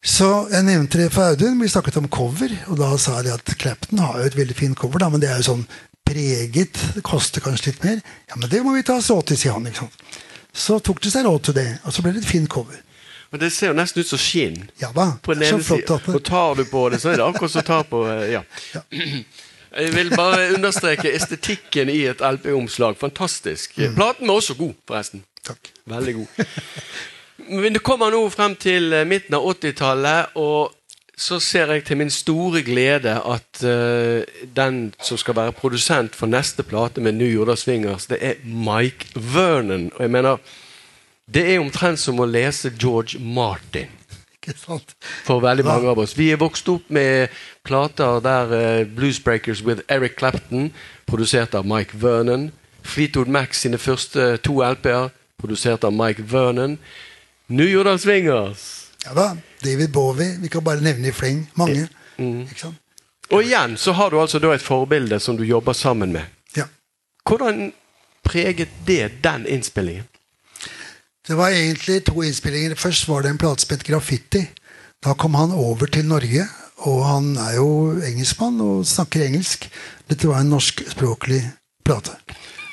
Så jeg nevnte det for Audun. Vi snakket om cover, og da sa jeg at Clapton har jo et veldig fint cover, da, men det er jo sånn preget. Det koster kanskje litt mer. Ja, men det må vi ta oss råd til, sier han. ikke sant? Så tok det seg råd til det, og så ble det et fint cover. Og det ser jo nesten ut som skinn. Ja da. På den så ene flott siden. Og tar du på det, så er det akkurat som å ta på ja. Ja. [clears throat] Jeg vil bare understreke estetikken i et LP-omslag. Fantastisk. Mm. Platen var også god, forresten. Takk. Veldig god. Men det kommer nå frem til eh, midten av 80-tallet, og så ser jeg til min store glede at uh, den som skal være produsent for neste plate med New Jorda Swingers, det er Mike Vernon. Og jeg mener, det er omtrent som å lese George Martin for veldig mange av oss. Vi er vokst opp med plater der uh, Blues Breakers with Eric Clapton, produsert av Mike Vernon. Fleetwood Mac sine første to LP-er, produsert av Mike Vernon. New Jordan Swingers. Ja da. David Bowie. Vi kan bare nevne i fleng. Mange. Mm. Og igjen så har du altså da et forbilde som du jobber sammen med. Ja. Hvordan preget det den innspillingen? Det var egentlig to innspillinger. Først var det en plate som het Graffiti. Da kom han over til Norge, og han er jo engelskmann og snakker engelsk. Dette var en norskspråklig plate.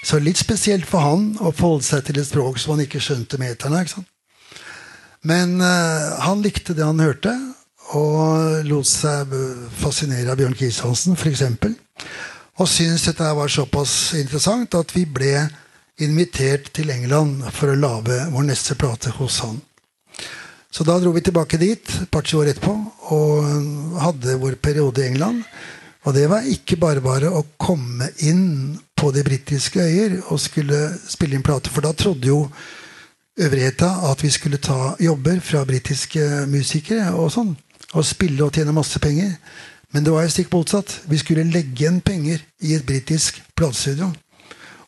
Så litt spesielt for han å forholde seg til et språk som han ikke skjønte meterne. ikke sant? Men uh, han likte det han hørte, og lot seg fascinere av Bjørn Kristiansen f.eks. Og syntes dette var såpass interessant at vi ble invitert til England for å lage vår neste plate hos han. Så da dro vi tilbake dit et par-tre år etterpå og hadde vår periode i England. Og det var ikke bare bare å komme inn på de britiske øyer og skulle spille inn plate, for da trodde jo øvrigheta at vi skulle ta jobber fra britiske musikere og sånn. Og spille og tjene masse penger. Men det var jo stikk motsatt. Vi skulle legge igjen penger i et britisk platestudio.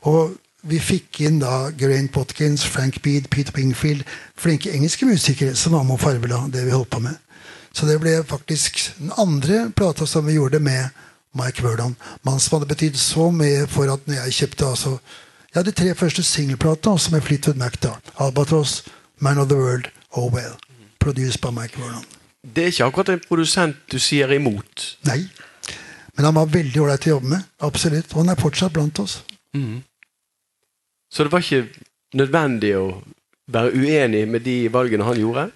Og vi fikk inn da Geraint Potkins, Frank Beed, Peter Wingfield Flinke engelske musikere som var med og farvela det vi holdt på med. Så det ble faktisk den andre plata som vi gjorde med Mike Vernon. Mann som hadde betydd så mye for at når jeg kjøpte altså Jeg hadde tre første singelplatene også med Fleetwood Mac. da Albatross, Man of the World, Oh Well. Produced by Mike Vernon. Det er ikke akkurat en produsent du sier imot. Nei. Men han var veldig ålreit å jobbe med. Absolutt. Og han er fortsatt blant oss. Så det var ikke nødvendig å være uenig med de valgene han gjorde?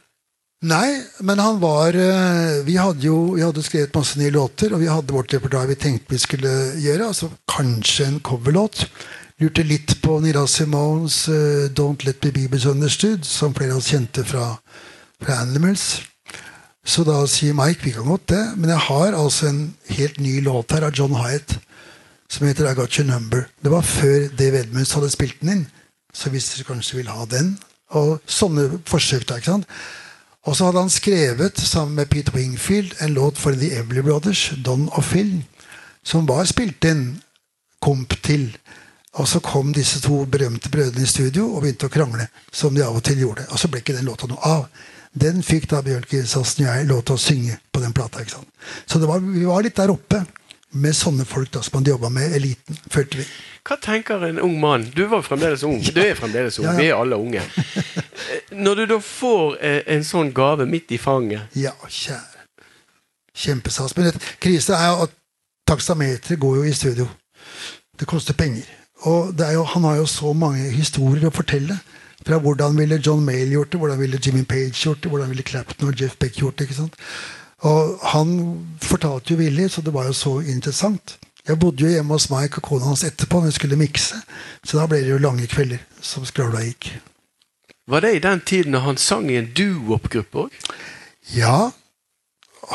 Nei, men han var eh, Vi hadde jo vi hadde skrevet masse nye låter, og vi hadde vårt repertoar vi tenkte vi skulle gjøre. altså Kanskje en coverlåt. Lurte litt på Nira Simones uh, 'Don't Let Me Be Misunderstood', som flere av oss kjente fra, fra Animals. Så da sier Mike vi kan godt det, men jeg har altså en helt ny låt her av John Hyatt som heter I Got Your Number. Det var før Dave Edmunds hadde spilt den inn. Så hvis dere kanskje vil ha den Og sånne forsøk. da, ikke sant? Og så hadde han skrevet sammen med Peter Wingfield en låt for The Everly Brothers, Don og Phil, som var spilt inn komp til. Og så kom disse to berømte brødrene i studio og begynte å krangle, som de av og til gjorde. Og så ble ikke den låta noe av. Den fikk da Bjørn Kristiansen og jeg lov til å synge på den plata. ikke sant? Så var, vi var litt der oppe med sånne folk da, som han jobba med eliten, følte vi. Hva tenker en ung mann? Du var fremdeles ung. Du er fremdeles ung. Ja, ja. Vi er alle unge. [laughs] Når du da får eh, en sånn gave midt i fanget Ja, kjære. Kjempesats. Men et, krise er jo at taksameteret går jo i studio. Det koster penger. Og det jo, han har jo så mange historier å fortelle. Fra hvordan ville John Mayle gjort det, hvordan ville Jimmy Page gjort det, hvordan ville Clapton og Jeff Beck gjort det. ikke sant? Og han fortalte jo villig, så det var jo så interessant. Jeg bodde jo hjemme hos Mike og kona hans etterpå når vi skulle mikse. Så da ble det jo lange kvelder som skravla gikk. Var det i den tiden da han sang i en duo-gruppe òg? Ja,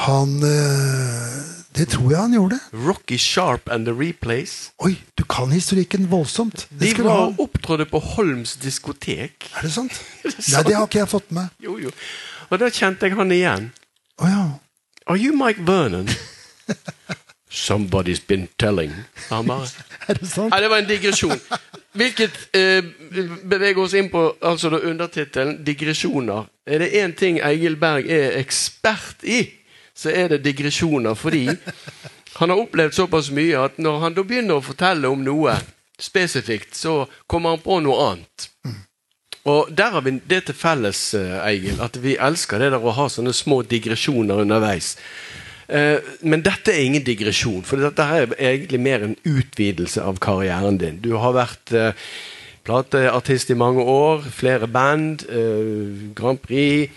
han eh, Det tror jeg han gjorde. Rocky Sharp and The Replays. Oi, du kan historikken voldsomt. Det De var ha. opptrådte på Holms diskotek. Er det sant? [laughs] Nei, det har ikke jeg fått med. Jo, jo. Og da kjente jeg han igjen. Å ja. Are you Mike Vernon? Somebody's been telling. Han bare [laughs] Er det sant? Ja, det var en digresjon. Hvilket eh, beveger oss inn på altså undertittelen 'digresjoner'. Er det én ting Egil Berg er ekspert i, så er det digresjoner. Fordi han har opplevd såpass mye at når han da begynner å fortelle om noe spesifikt, så kommer han på noe annet. Og der har vi det til felles, eh, Egil, at vi elsker det der å ha sånne små digresjoner underveis. Eh, Men dette er ingen digresjon, for dette er egentlig mer en utvidelse av karrieren din. Du har vært eh, plateartist i mange år, flere band, eh, Grand Prix,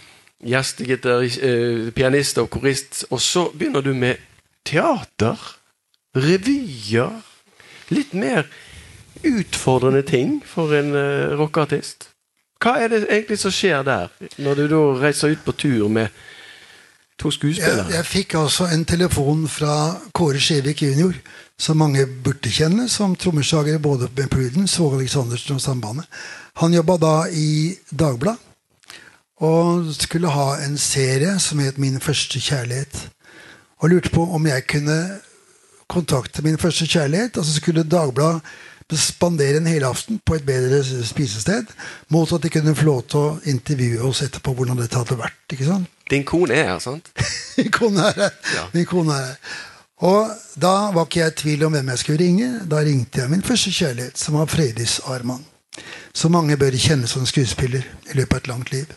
gjestegitar, eh, pianist og korist. Og så begynner du med teater, revyer Litt mer utfordrende ting for en rockeartist. Hva er det egentlig som skjer der, når du da reiser ut på tur med to skuespillere? Jeg, jeg fikk altså en telefon fra Kåre Skjevik jr., som mange burde kjenne som trommeslager både med Prudence og Aleksandersen og Sambandet. Han jobba da i Dagbladet og skulle ha en serie som het Min første kjærlighet. Og lurte på om jeg kunne kontakte min første kjærlighet. Og så skulle Dagbladet spandere en helaften på et bedre spisested mot at de kunne få lov til å intervjue oss etterpå hvordan dette hadde vært. ikke sant? Din kone er her, sant? [laughs] Min kone er her. Ja. Min kone er her. Og da var ikke jeg i tvil om hvem jeg skulle ringe. Da ringte jeg min første kjærlighet, som var Fredis Arman. Som mange bør kjenne som skuespiller i løpet av et langt liv.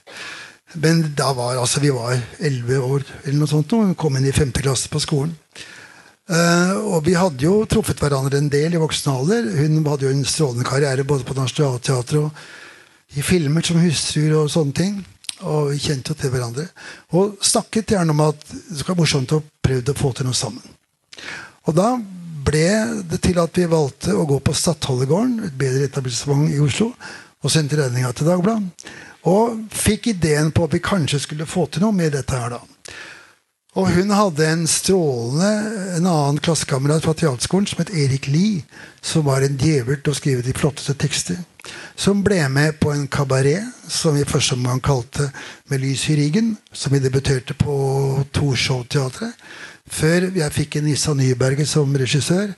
Men da var altså, vi var elleve år eller noe sånt, og hun kom inn i femte klasse på skolen. Uh, og vi hadde jo truffet hverandre en del i voksen alder. Hun hadde jo en strålende karriere både på Nationaltheatret og i filmer som hustruer og sånne ting. Og vi kjente jo til hverandre. Og snakket gjerne om at det skulle være morsomt å prøve å få til noe sammen. Og da ble det til at vi valgte å gå på Stadholdegården, et bedre etablissement i Oslo, og sendte regninga til Dagbladet. Og fikk ideen på at vi kanskje skulle få til noe med dette her, da. Og hun hadde en strålende en annen klassekamerat fra teaterskolen som het Erik Lie, som var en djevel til å skrive de flotteste tekster. Som ble med på en kabaret som vi første omgang kalte Med lys i ryggen. Som vi debuterte på Torshov-teatret. Før jeg fikk en Issa Nyberget som regissør.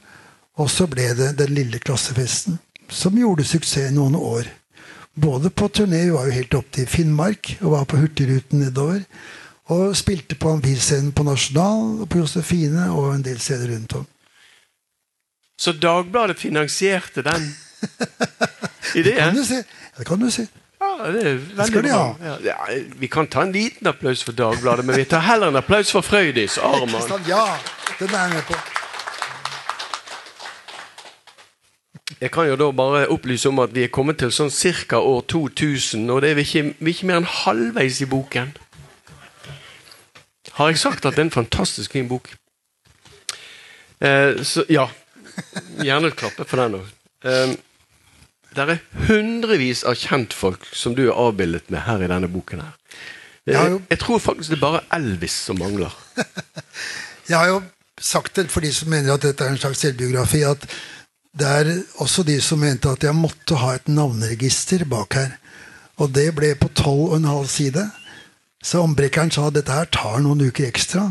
Og så ble det Den lille klassefesten, som gjorde suksess noen år. Både på turné, vi var jo helt opp til Finnmark og var på Hurtigruten nedover. Og spilte på Amfiscenen på Nasjonal, og på Josefine og en del steder rundt om. Så Dagbladet finansierte den [laughs] ideen? Det kan du si. Ja, det er veldig det bra. Ja, ja, vi kan ta en liten applaus for Dagbladet, men vi tar heller en applaus for Frøydis [laughs] Arman. Ja, den er jeg med på. Jeg kan jo da bare opplyse om at vi er kommet til sånn ca. år 2000, og det er vi ikke, vi er ikke mer enn halvveis i boken. Har jeg sagt at det er en fantastisk fin bok? Eh, så ja. Gjerne klappe for den òg. Eh, det er hundrevis av kjentfolk som du er avbildet med her i denne boken. her. Jeg, jeg tror faktisk det er bare Elvis som mangler. [laughs] Jeg har jo sagt det for de som mener at dette er en slags selvbiografi, at det er også de som mente at jeg måtte ha et navneregister bak her. Og det ble på tolv og en halv side. Så ombrekkeren sa at dette her tar noen uker ekstra.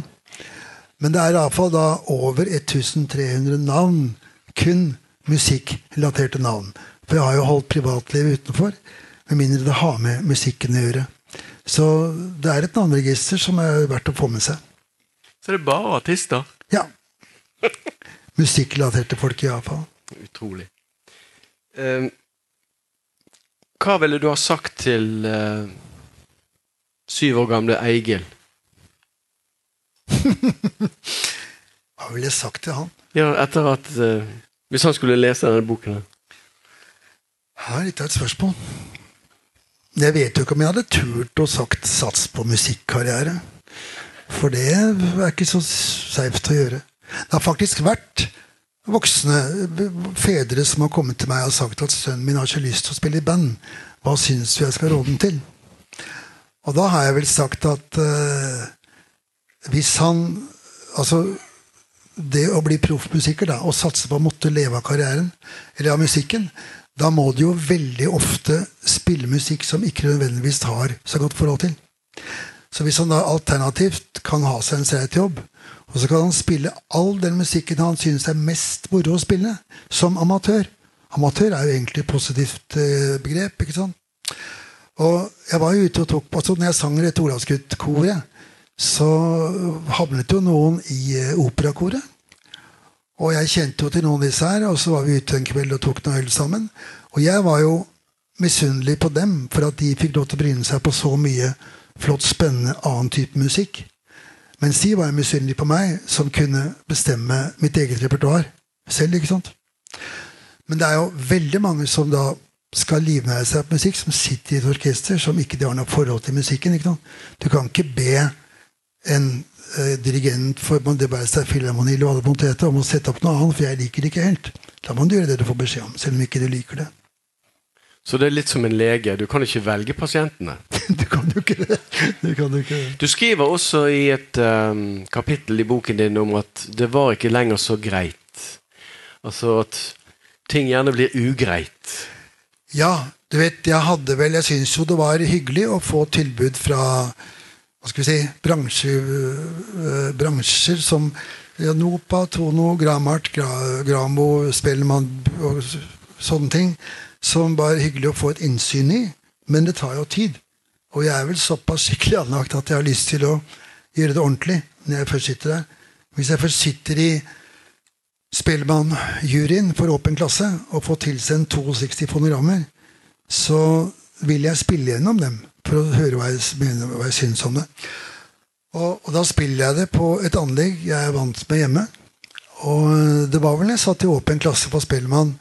Men det er iallfall da over 1300 navn. Kun musikkrelaterte navn. For jeg har jo holdt privatlivet utenfor. Med mindre det har med musikken å gjøre. Så det er et navneregister som er verdt å få med seg. Så det er bare artister. Ja. [laughs] Musikkrelaterte folk, iallfall. Utrolig. Eh, hva ville du ha sagt til eh, syv år gamle Eigil? [laughs] Hva ville jeg sagt til han? Ja, etter at uh, Hvis han skulle lese denne boken her. Er litt av et spørsmål. Jeg vet jo ikke om jeg hadde turt å sagt sats på musikkarriere. For det er ikke så safe å gjøre. Det har faktisk vært voksne fedre som har kommet til meg og sagt at sønnen min har ikke lyst til å spille i band. Hva syns du jeg skal råde den til? Og da har jeg vel sagt at eh, hvis han Altså det å bli proffmusiker da, og satse på å måtte leve av karrieren, eller av musikken, da må du jo veldig ofte spille musikk som ikke nødvendigvis har så godt forhold til. Så hvis han da alternativt kan ha seg en streit jobb, og så kan han spille all den musikken han synes er mest moro å spille, som amatør Amatør er jo egentlig et positivt eh, begrep, ikke sant? Og jeg var ute og tok på, altså Når jeg sang dette Olavsgutt-koret, så havnet jo noen i eh, operakoret. Og jeg kjente jo til noen av disse her, og så var vi ute en kveld og tok noe øl sammen. Og jeg var jo misunnelig på dem for at de fikk lov til å bryne seg på så mye flott, spennende annen type musikk. Mens de var misunnelige på meg, som kunne bestemme mitt eget repertoar selv. ikke sant? Men det er jo veldig mange som da skal livnære seg på musikk, som sitter i et orkester som ikke de har noe forhold til musikken. Du kan ikke be en eh, dirigent for det være seg filharmoni og alle monteter om å sette opp noe annet, for jeg liker det ikke helt. Da må du gjøre det du får beskjed om, selv om ikke du liker det. Så det er litt som en lege. Du kan ikke velge pasientene. [laughs] du kan jo ikke det. Du, kan jo ikke det. Du skriver også i et um, kapittel i boken din om at det var ikke lenger så greit. Altså at ting gjerne blir ugreit. Ja, du vet, jeg hadde vel Jeg syns jo det var hyggelig å få tilbud fra hva skal vi si, bransjer, øh, bransjer som Nopa, Tono, Gramart, Gra, Gramo, Spellemann og sånne ting som var hyggelig å få et innsyn i, men det tar jo tid. Og jeg er vel såpass [laughs] skikkelig anlagt at jeg har lyst til å gjøre det ordentlig når jeg først sitter der. Hvis jeg først sitter i Spellemann-juryen for åpen klasse og får tilsendt 62 fonogrammer, så vil jeg spille gjennom dem for å høre hva jeg, jeg syns om det. Og, og, da spiller jeg det på et anlegg jeg er vant med hjemme. Og det var vel jeg satt i åpen klasse på Spellemann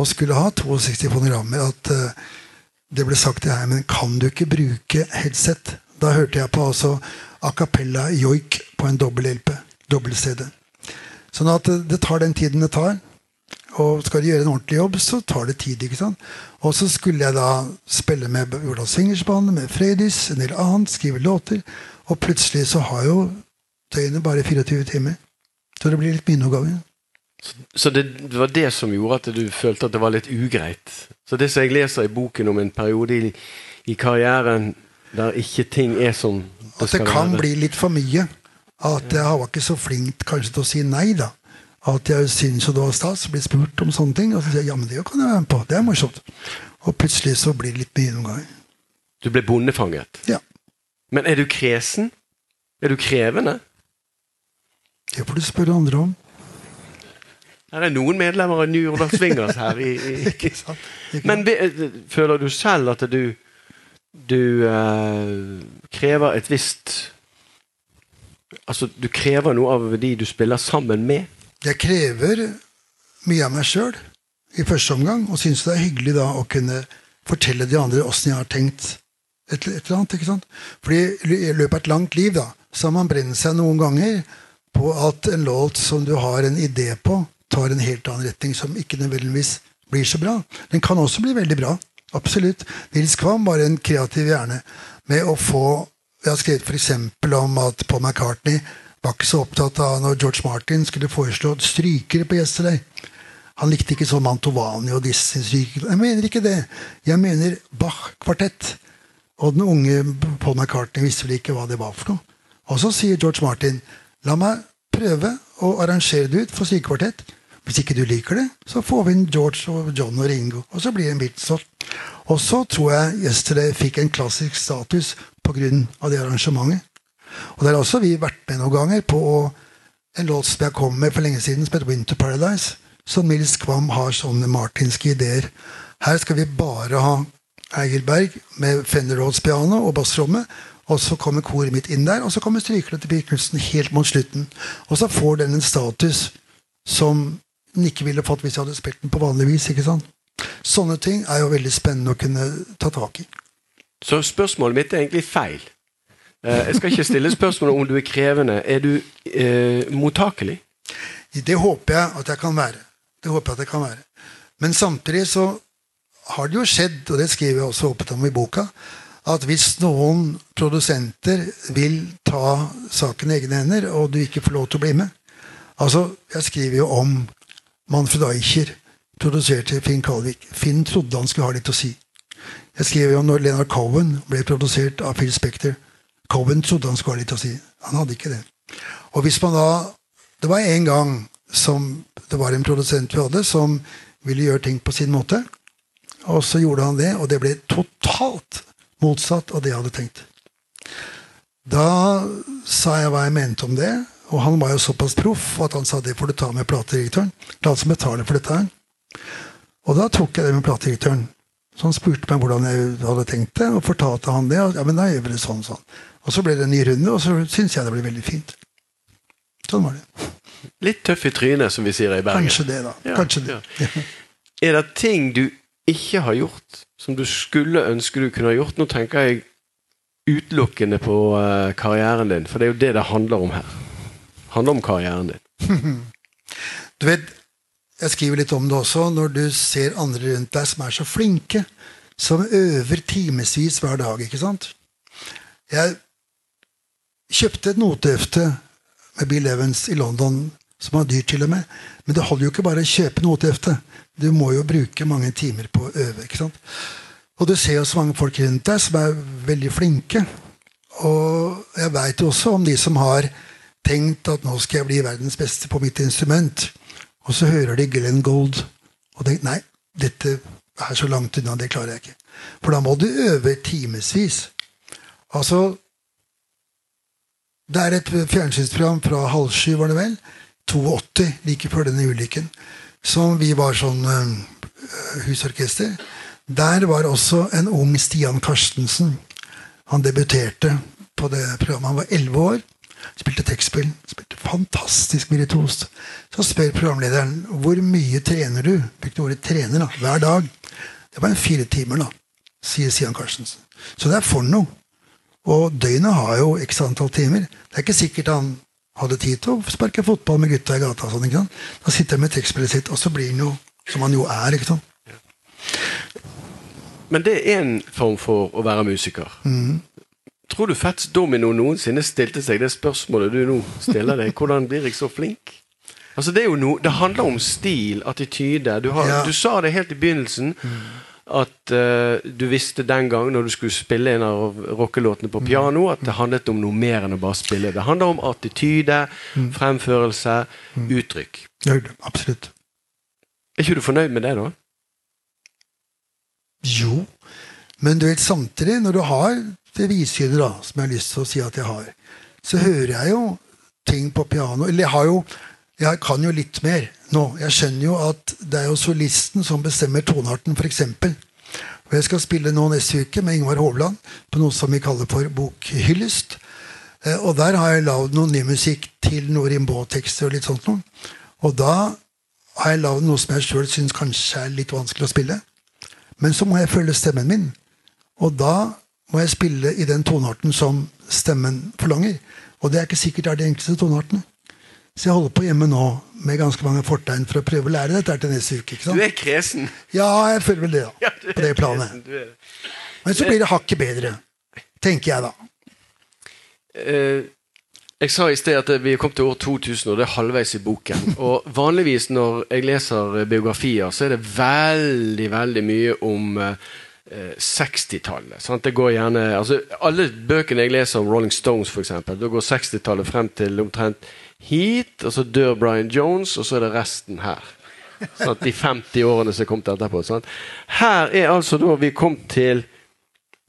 og skulle ha 62 fonogrammer, at uh, det ble sagt til meg men kan du ikke bruke headset? Da hørte jeg på altså a cappella joik på en dobbel-LP. Dobbel-CD. Sånn at det, tar den tiden det tar. Og skal du gjøre en ordentlig jobb, så tar det tid. ikke sant? Og så skulle jeg da spille med Ola Swingersband, med Frøydis, en del annet, skrive låter. Og plutselig så har jo døgnet bare 24 timer. Så det blir litt ganger. Så det, var det som gjorde at du følte at det var litt ugreit? Så det som jeg leser i boken om en periode i, i karrieren der ikke ting er som det skal være At det kan bli litt for mye. At jeg var ikke så flink kanskje til å si nei. da. At jeg syns det var stas å bli spurt om sånne ting. Og så sier jeg ja, men det kan jeg være med på. Det er morsomt. Og plutselig så blir det litt mye noen ganger. Du ble bondefanget? Ja. Men er du kresen? Er du krevende? Det får du spørre andre om. Her er noen medlemmer av New York Swingers her. I, i. [laughs] ikke sant? Ikke Men føler du selv at du, du uh, krever et visst Altså, du krever noe av de du spiller sammen med? Jeg krever mye av meg sjøl i første omgang, og syns det er hyggelig da å kunne fortelle de andre åssen jeg har tenkt et, et, eller annet. ikke sant? Fordi i løpet av et langt liv da, så har man brent seg noen ganger på at en låt som du har en idé på, tar en helt annen retning som ikke nødvendigvis blir så bra. Den kan også bli veldig bra. Absolutt. Nils Kvam var en kreativ hjerne med å få Jeg har skrevet f.eks. om at Paul McCartney var ikke så opptatt av når George Martin skulle foreslå strykere på Yesterday. Han likte ikke så Mantovani og disse strykere. Jeg mener ikke det. Jeg mener Bach-kvartett. Og den unge Paul McCartney visste vel ikke hva det var for noe. Og så sier George Martin la meg prøve å arrangere det ut for strykekvartett. Hvis ikke du liker det, så får vi inn George og John og Ringo. Og så blir det en Beatles. Og så tror jeg Yesterday fikk en klassisk status pga. det arrangementet. Og der har også vi vært med noen ganger på en låt som jeg kom med for lenge siden, som heter Winter Paradise. Så Nils Kvam har sånne martinske ideer. Her skal vi bare ha Egilberg med Fender Rhodes piano og bassrommet. Og så kommer koret mitt inn der, og så kommer strykerne til Birkelsen helt mot slutten. Og så får den en status som den ikke ville fått hvis jeg hadde spilt den på vanlig vis. ikke sant? Sånne ting er jo veldig spennende å kunne ta tak i. Så spørsmålet mitt er egentlig feil. Eh, jeg skal ikke stille spørsmålet om du er krevende. Er du eh, mottakelig? Det håper jeg at jeg kan være. Det håper jeg at jeg kan være. Men samtidig så har det jo skjedd, og det skriver jeg også åpent om i boka, at hvis noen produsenter vil ta saken i egne hender, og du ikke får lov til å bli med Altså, Jeg skriver jo om Manfred Eicher produserte Finn Kalvik. Finn trodde han skulle ha litt å si. Jeg skrev jo når Leonard Cohen ble produsert av Phil Spector. Cohen trodde han skulle ha litt å si. Han hadde ikke det. Og hvis man da Det var en gang som det var en produsent vi hadde, som ville gjøre ting på sin måte. Og så gjorde han det, og det ble totalt motsatt av det jeg hadde tenkt. Da sa jeg hva jeg mente om det, og han var jo såpass proff at han sa det får du ta med platedirektøren. Han som betaler for dette her. Og da tok jeg det med platedirektøren. Så han spurte meg hvordan jeg hadde tenkt det, og fortalte han det. Og, ja, men da gjør vi det sånn, sånn. Og så ble det en ny runde, og så syns jeg det ble veldig fint. Sånn var det. Litt tøff i trynet, som vi sier i Bergen. Kanskje det, da. Ja, Kanskje det. Ja. Er det ting du ikke har gjort, som du skulle ønske du kunne ha gjort? Nå tenker jeg utelukkende på uh, karrieren din, for det er jo det det handler om her. Det handler om karrieren din. [laughs] du vet, jeg skriver litt om det også. Når du ser andre rundt deg som er så flinke, som øver timevis hver dag, ikke sant? Jeg kjøpte et notehefte med Bill Evans i London, som var dyrt til og med. Men det holder jo ikke bare å kjøpe notehefte. Du må jo bruke mange timer på å øve. ikke sant? Og du ser jo så mange folk rundt deg som er veldig flinke. Og jeg veit jo også om de som har tenkt at nå skal jeg bli verdens beste på mitt instrument. Og så hører de Glenn Gold og tenker nei, dette er så langt unna, det klarer jeg ikke. For da må du øve timevis. Altså Det er et fjernsynsprogram fra halv sju, var det vel? 82, like før denne ulykken, som vi var sånn uh, husorkester. Der var også en ung Stian Karstensen. Han debuterte på det programmet. Han var elleve år. Spilte tekstspill. Spilte fantastisk virtuost. Så spør programlederen hvor mye trener du brukte ordet trener da, hver dag. Det var en fire timer, da, sier Sian Carstensen. Så det er for noe. Og døgnet har jo x antall timer. Det er ikke sikkert han hadde tid til å sparke fotball med gutta i gata. Sånn, da sitter han med tekstspillet sitt, og så blir han jo som han jo er. ikke sant? Men det er en form for å være musiker. Mm. Tror du Fats Domino noensinne stilte seg det spørsmålet du nå stiller deg? Hvordan blir jeg så flink? Altså Det no, det handler om stil, attityde. Du, har, ja. du sa det helt i begynnelsen. At uh, du visste den gang når du skulle spille en av rockelåtene på piano, at det handlet om noe mer enn å bare spille. Det handler om attityde, fremførelse, uttrykk. Ja, absolutt. Er ikke du fornøyd med det, da? Jo, men du vet samtidig, når du har det vidsynet da, som jeg har lyst til å si at jeg har, så hører jeg jo ting på piano Eller jeg har jo jeg kan jo litt mer nå. Jeg skjønner jo at det er jo solisten som bestemmer tonearten, f.eks. Og jeg skal spille nå neste uke med Ingvar Hovland på noe som vi kaller for bokhyllest. Eh, og der har jeg lagd noe ny musikk til noen rimbaud-tekster og litt sånt noe. Og da har jeg lagd noe som jeg sjøl syns kanskje er litt vanskelig å spille. Men så må jeg følge stemmen min. Og da må jeg spille i den tonearten som stemmen forlanger. Og det er ikke sikkert det er de enkleste toneartene. Så jeg holder på hjemme nå med ganske mange fortegn for å prøve å lære dette til neste uke. Du er kresen. Ja, jeg føler vel det. da, ja, På det planet. Men så blir det hakket bedre. Tenker jeg, da. Uh, jeg sa i sted at vi er kommet til år 2000, og det er halvveis i boken. [laughs] Og vanligvis når jeg leser biografier, så er det veldig, veldig mye om uh, 60-tallet. Det går gjerne, altså Alle bøkene jeg leser om Rolling Stones, for eksempel, da går 60-tallet frem til omtrent hit, og så dør Brian Jones, og så er det resten her. Sånn de 50 årene som er kommet etterpå. Sånn. Her er altså da vi kom til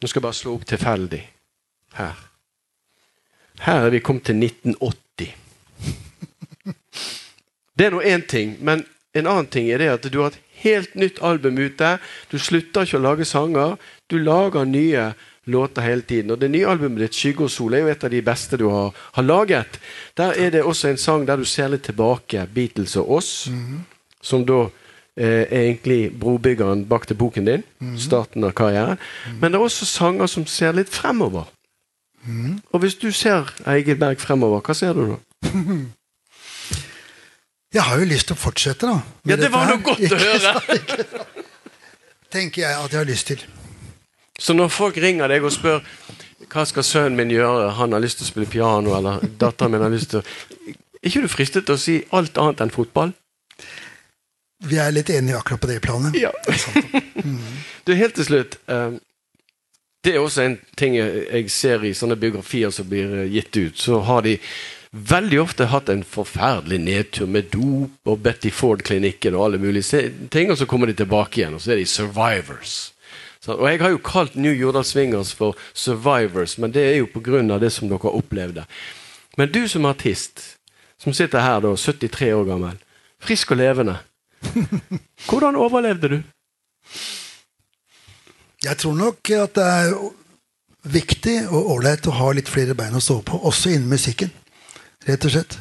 Nå skal jeg bare slå opp tilfeldig. Her. Her er vi kommet til 1980. Det er nå én ting, men en annen ting er det at du har et helt nytt album ute. Du slutter ikke å lage sanger. Du lager nye låter hele tiden. Og Det nye albumet ditt, 'Skygge og sol', er jo et av de beste du har, har, laget. Der er det også en sang der du ser litt tilbake, 'Beatles og oss', mm -hmm. som da eh, er egentlig brobyggeren bak til boken din. Mm -hmm. Starten av karrieren. Mm -hmm. Men det er også sanger som ser litt fremover. Mhm. Og hvis du ser Eigeberg fremover, hva ser du da? [laughs] Jeg har jo lyst til å fortsette, da. Ja, det var noe godt å høre! tenker jeg at jeg har lyst til. Så når folk ringer deg og spør hva skal sønnen min gjøre, han har lyst til å spille piano, eller datteren min har lyst til å Er ikke du fristet til å si alt annet enn fotball? Vi er litt enige akkurat på det planet. Ja. Mm. [laughs] Du, helt til slutt. Um, det er også en ting jeg ser i sånne biografier som blir eh, gitt ut. Så har de veldig ofte hatt en forferdelig nedtur med dop og Betty Ford-klinikken og alle mulige ting, og så kommer de tilbake igjen, og så er de survivors. Og Jeg har jo kalt New Jordal Swingers for survivors, men det er jo pga. det som dere opplevde. Men du som artist, som sitter her da, 73 år gammel, frisk og levende, [laughs] hvordan overlevde du? Jeg tror nok at det er viktig og ålreit å ha litt flere bein å stå på, også innen musikken. Rett og slett.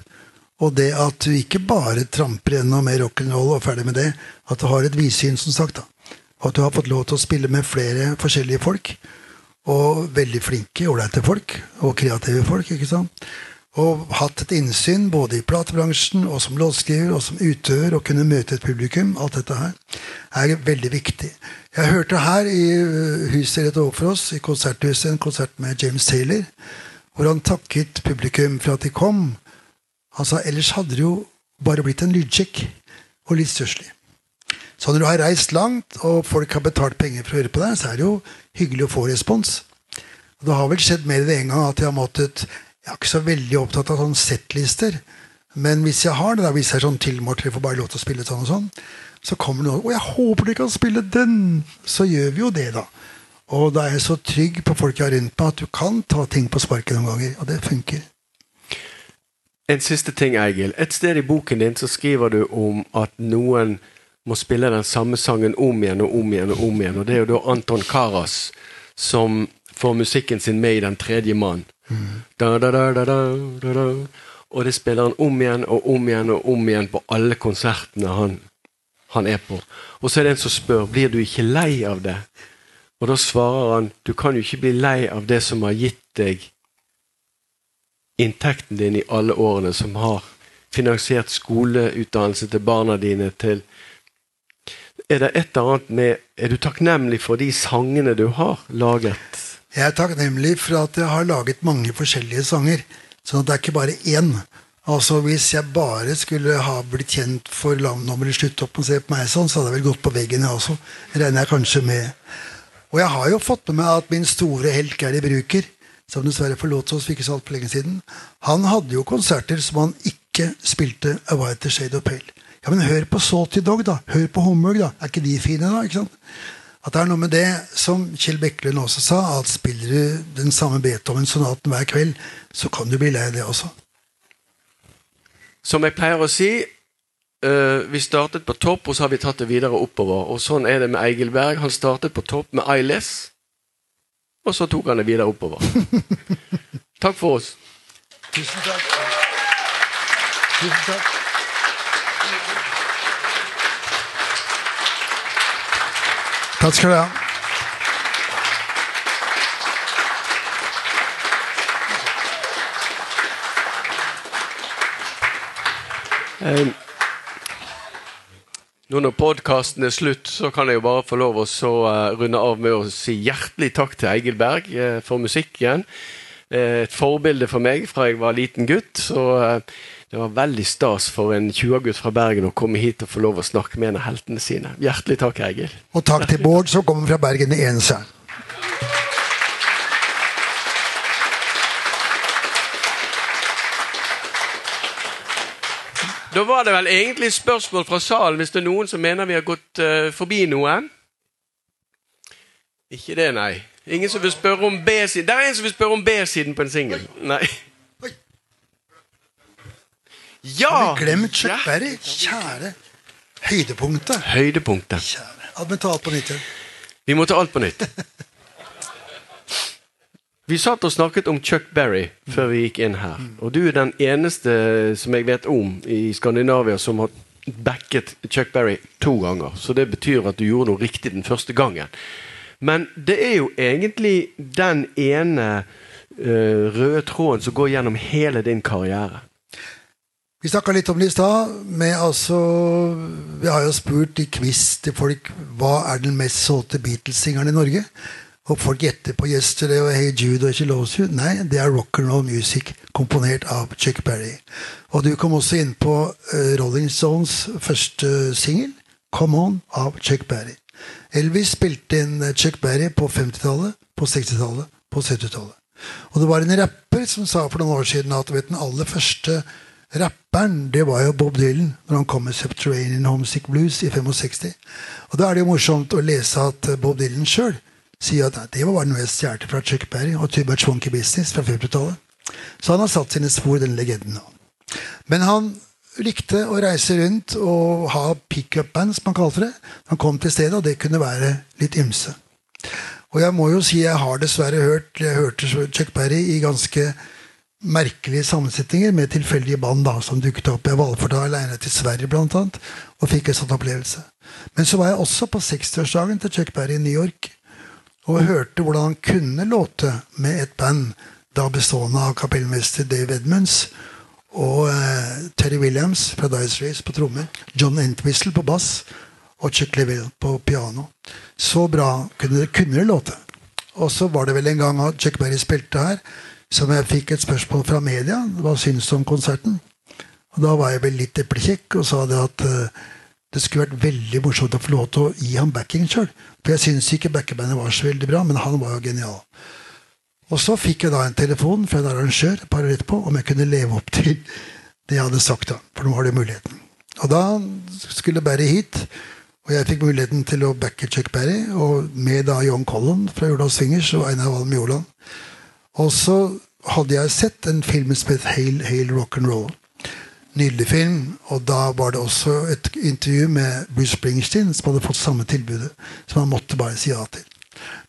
Og det at du ikke bare tramper gjennom mer rock'n'roll og ferdig med det, at du har et vidsyn, som sagt. da Og at du har fått lov til å spille med flere forskjellige folk. Og veldig flinke, ålreite folk. Og kreative folk. ikke sant? Og hatt et innsyn både i platebransjen og som låtskriver og som utøver og kunne møte et publikum. Alt dette her er veldig viktig. Jeg hørte her i øh, huset rett overfor oss, i konserthuset, en konsert med James Taylor, hvor han takket publikum for at de kom. Han sa ellers hadde det jo bare blitt en lydsjekk og litt stusslig. Så når du har reist langt, og folk har betalt penger for å høre på deg, så er det jo hyggelig å få respons. Og det har vel skjedd mer enn en gang at jeg har måttet Jeg er ikke så veldig opptatt av sånne settlister. Men hvis jeg har det, da, hvis jeg er sånn tilmålt får bare lov til å spille sånn og sånn, så kommer det noen og 'Jeg håper du kan spille den!' Så gjør vi jo det, da. Og da er jeg så trygg på folk jeg har rundt meg, at du kan ta ting på sparket noen ganger. Og det funker. En siste ting, Eigil. Et sted i boken din så skriver du om at noen må spille den samme sangen om igjen og om igjen. Og om igjen. Og det er jo da Anton Karas som får musikken sin med i Den tredje mann. Mm. da, da, da, da, da, da. Og det spiller han om igjen og om igjen og om igjen på alle konsertene han, han er på. Og så er det en som spør blir du ikke lei av det. Og da svarer han du kan jo ikke bli lei av det som har gitt deg inntekten din i alle årene, som har finansiert skoleutdannelse til barna dine, til Er det et eller annet med Er du takknemlig for de sangene du har laget? Jeg er takknemlig for at jeg har laget mange forskjellige sanger. At det er ikke bare én. Altså Hvis jeg bare skulle ha blitt kjent for nå må du slutte opp og se på meg sånn, så hadde jeg vel gått på veggen, jeg også. Regner jeg kanskje med. Og jeg har jo fått med meg at min store helt Gary Bruker, som dessverre forlot oss for ikke så altfor lenge siden, han hadde jo konserter som han ikke spilte A White Shade of Pale. Ja, men hør på Salty Dog, da. Hør på Homburg, da. Er ikke de fine, da? ikke sant? At det er noe med det, som Kjell Bekkelund også sa, at spiller du den samme Beethoven-sonaten hver kveld, så kan du bli lei det også. Som jeg pleier å si, øh, vi startet på topp, og så har vi tatt det videre oppover. Og sånn er det med Egil Berg. Han startet på topp med ILS, og så tok han det videre oppover. [laughs] Takk for oss. Tusen takk. Tusen takk. Takk skal du ha. Eh, Nå når podkasten er slutt, så kan jeg jo bare få lov å så uh, runde av med å si hjertelig takk til Eigil Berg uh, for musikken. Eh, et forbilde for meg fra jeg var liten gutt. Så eh, det var veldig stas for en 20-gutt fra Bergen å komme hit og få lov å snakke med en av heltene sine. Hjertelig takk, Eigil. Og takk til Bård, som kommer fra Bergen i eneste. Da var det vel egentlig spørsmål fra salen, hvis det er noen som mener vi har gått uh, forbi noe. Ikke det, nei. Ingen som vil spørre om B-siden. Det er en som vil spørre om B-siden på en singel. Nei. Ja! Har vi glemt Chuck Berry? Kjære høydepunktet. Høydepunktet. Kjære. Alt på nytt. Vi må ta alt på nytt. [laughs] Vi satt og snakket om Chuck Berry før vi gikk inn her. Og du er den eneste som jeg vet om i Skandinavia som har backet Chuck Berry to ganger. Så det betyr at du gjorde noe riktig den første gangen. Men det er jo egentlig den ene uh, røde tråden som går gjennom hele din karriere. Vi snakka litt om det i stad. Men altså, Vi har jo spurt i quiz til folk hva er den mest solgte Beatles-singeren i Norge. Og folk gjetter på 'Yesterday' og 'Hey Jude' og 'She Loves You'. Nei, det er rock and roll music komponert av Chuck Berry. Og du kom også inn på uh, Rolling Stones første singel, 'Come On', av Chuck Berry. Elvis spilte inn eh, Chuck Berry på 50-tallet, på 60-tallet, på 70-tallet. Og det var en rapper som sa for noen år siden at vet, den aller første rapperen, det var jo Bob Dylan når han kom med 'Subterranean Homesick Blues' i 65. Og da er det jo morsomt å lese at eh, Bob Dylan sjøl sier at det var bare noe jeg stjal fra Chuck Berry og Tubert Much Business fra 50-tallet. Så han har satt sine spor, den legenden. Men han likte å reise rundt og ha pickup-band, som han kalte det. Han kom til stedet, og det kunne være litt ymse. Og jeg må jo si jeg har dessverre hørt Jeg hørte Chuck Berry i ganske merkelige sammensetninger med tilfeldige band da, som dukket opp. Jeg valgte da alene til Sverige blant annet, og fikk en sånn opplevelse. Men så var jeg også på 60-årsdagen til Chuck Berry i New York og hørte hvordan han kunne låte med et band da bestående av kapellmester Dave Edmunds og eh, Terry Williams fra Dice Race på trommer, John Entwistle på bass og Chuck Leavell på piano. Så bra kunne kunne det låte. Og så var det vel en gang at Chuck Berry spilte her, som jeg fikk et spørsmål fra media. Hva syns du om konserten? Og Da var jeg vel litt eplekjekk og sa det at uh, det skulle vært veldig morsomt å få lov til å gi ham backing sjøl. For jeg syns ikke backerbandet var så veldig bra, men han var jo genial. Og så fikk jeg da en telefon fra en arrangør et par år etterpå om jeg kunne leve opp til det jeg hadde sagt. da, For nå har du muligheten. Og da skulle Barry hit. Og jeg fikk muligheten til å backe Chuck Berry, og med da John Collin fra Jordal Swingers og Einar Valm Joland. Og så hadde jeg sett en film som het Hail, Hail Rock and Roll. Nydelig film. Og da var det også et intervju med Bruce Springsteen, som hadde fått samme tilbudet. Som han måtte bare si ja til.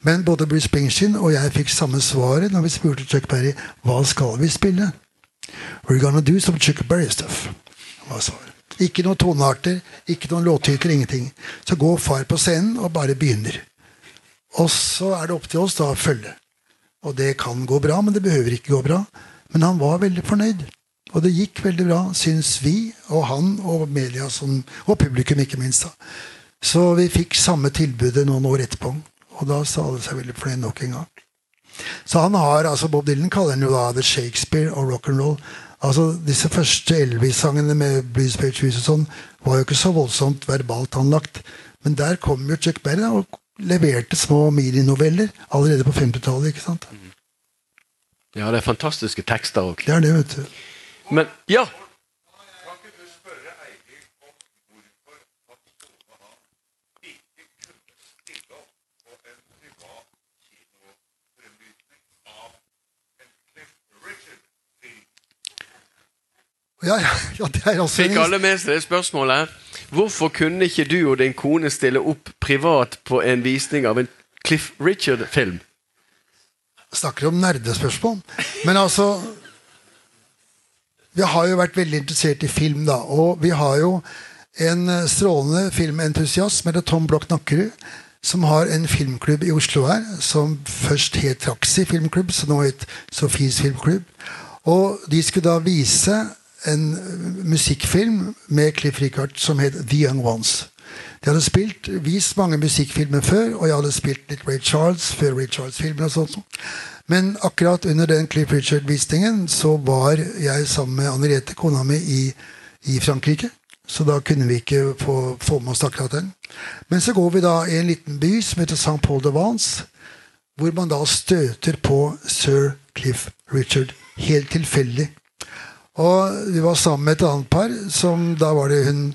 Men både Bruce Springsteen og jeg fikk samme svaret når vi spurte Chuck Berry hva skal vi spille. We're gonna do some Chuck Berry stuff. var svaret. Ikke noen tonearter, ikke noen låttitler, ingenting. Så går far på scenen og bare begynner. Og så er det opp til oss da å følge. Og det kan gå bra, men det behøver ikke gå bra. Men han var veldig fornøyd. Og det gikk veldig bra, syns vi, og han og media, som, og publikum, ikke minst. da. Så vi fikk samme tilbudet noen år etterpå. Og da sa alle seg veldig fornøyd nok en gang. Så han har, altså Bob Dylan kaller han jo da The Shakespeare og rock'n'roll. Altså, Disse første Elvis-sangene med Blues Page Hus og sånn var jo ikke så voldsomt verbalt anlagt. Men der kom jo Chuck Berry og leverte små mininoveller allerede på 50-tallet. ikke sant? Ja, det er fantastiske tekster òg. Det er det, vet du. Men ja! Ja, ja, også Fikk alle med seg det spørsmålet? Hvorfor kunne ikke du og din kone stille opp privat på en visning av en Cliff Richard-film? Snakker om nerdespørsmål. Men altså Vi har jo vært veldig interessert i film, da. Og vi har jo en strålende filmentusiast med Tom Bloch Nakkerud, som har en filmklubb i Oslo her, som først het Traxi filmklubb, så nå het Sofies filmklubb. Og de skulle da vise en musikkfilm med Cliff Richard som het The Young Ones. De hadde spilt, vist mange musikkfilmer før, og jeg hadde spilt litt Ray Charles før Ray Charles-filmer og sånt. Men akkurat under den Cliff Richard-visningen så var jeg sammen med Anne-Rete, kona mi, i, i, Frankrike. Så da kunne vi ikke få, få med oss akkurat den. Men så går vi da i en liten by som heter St. Paul de Vance, hvor man da støter på sir Cliff Richard helt tilfeldig. Og vi var sammen med et annet par, som da var det hun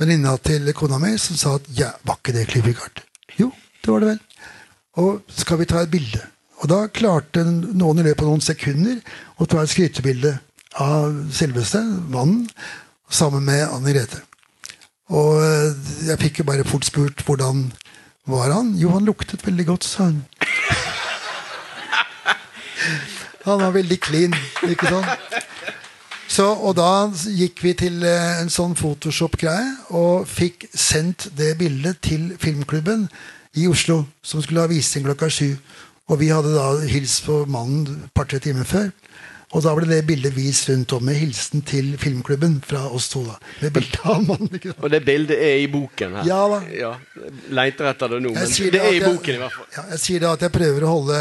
venninna til kona mi som sa at ja, var ikke det Cliff Richard? Jo, det var det vel. Og skal vi ta et bilde? Og da klarte noen i løpet av noen sekunder å ta et skrytebilde av selveste mannen sammen med Anne Grete. Og jeg fikk jo bare fort spurt hvordan var han. Jo, han luktet veldig godt, sa hun. [laughs] Han var veldig clean, ikke sant? Så, og da gikk vi til eh, en sånn Photoshop-greie og fikk sendt det bildet til filmklubben i Oslo, som skulle ha visning klokka sju. Og vi hadde da hilst på mannen et par-tre timer før. Og da ble det bildet vist rundt om med hilsen til filmklubben fra oss to. da, med bildet av mannen. Ikke sant? Og det bildet er i boken her? Ja da. Ja, Leiter etter det nå, men det er i jeg- boken i hvert fall. Ja, jeg sier da at jeg prøver å holde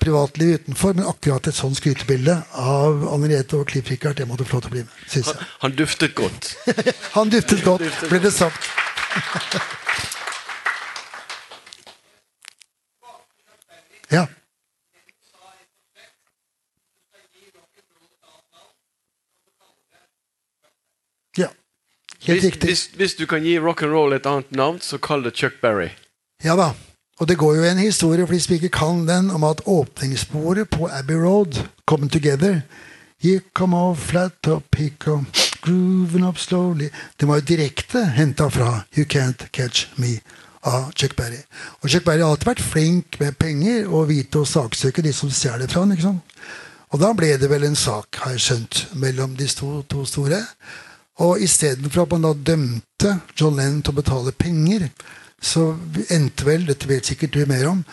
privatliv utenfor, men akkurat et sånt skrytebilde av Anne-Rete og Cliff Richard, det måtte få lov til å bli med. Synes jeg. Han duftet godt. [laughs] Han duftet godt, ble det sagt. Ja. Ja. Helt Hvis, riktig. hvis, hvis du kan gi rock and roll et annet navn, så kall det Chuck Berry. Ja da. Og det går jo en historie, for de som ikke kan den, om at åpningssporet på Abbey Road, 'Come Together' You come off flat top, he come grooving up slowly Det var jo direkte henta fra 'You Can't Catch Me' av Chuck Berry. Og Chuck Berry har alltid vært flink med penger og vite å saksøke de som stjeler fra sant? Og da ble det vel en sak, har jeg skjønt, mellom de to, to store. Og istedenfor at man da dømte John Lennon til å betale penger, så endte vel, dette vet sikkert du mer om,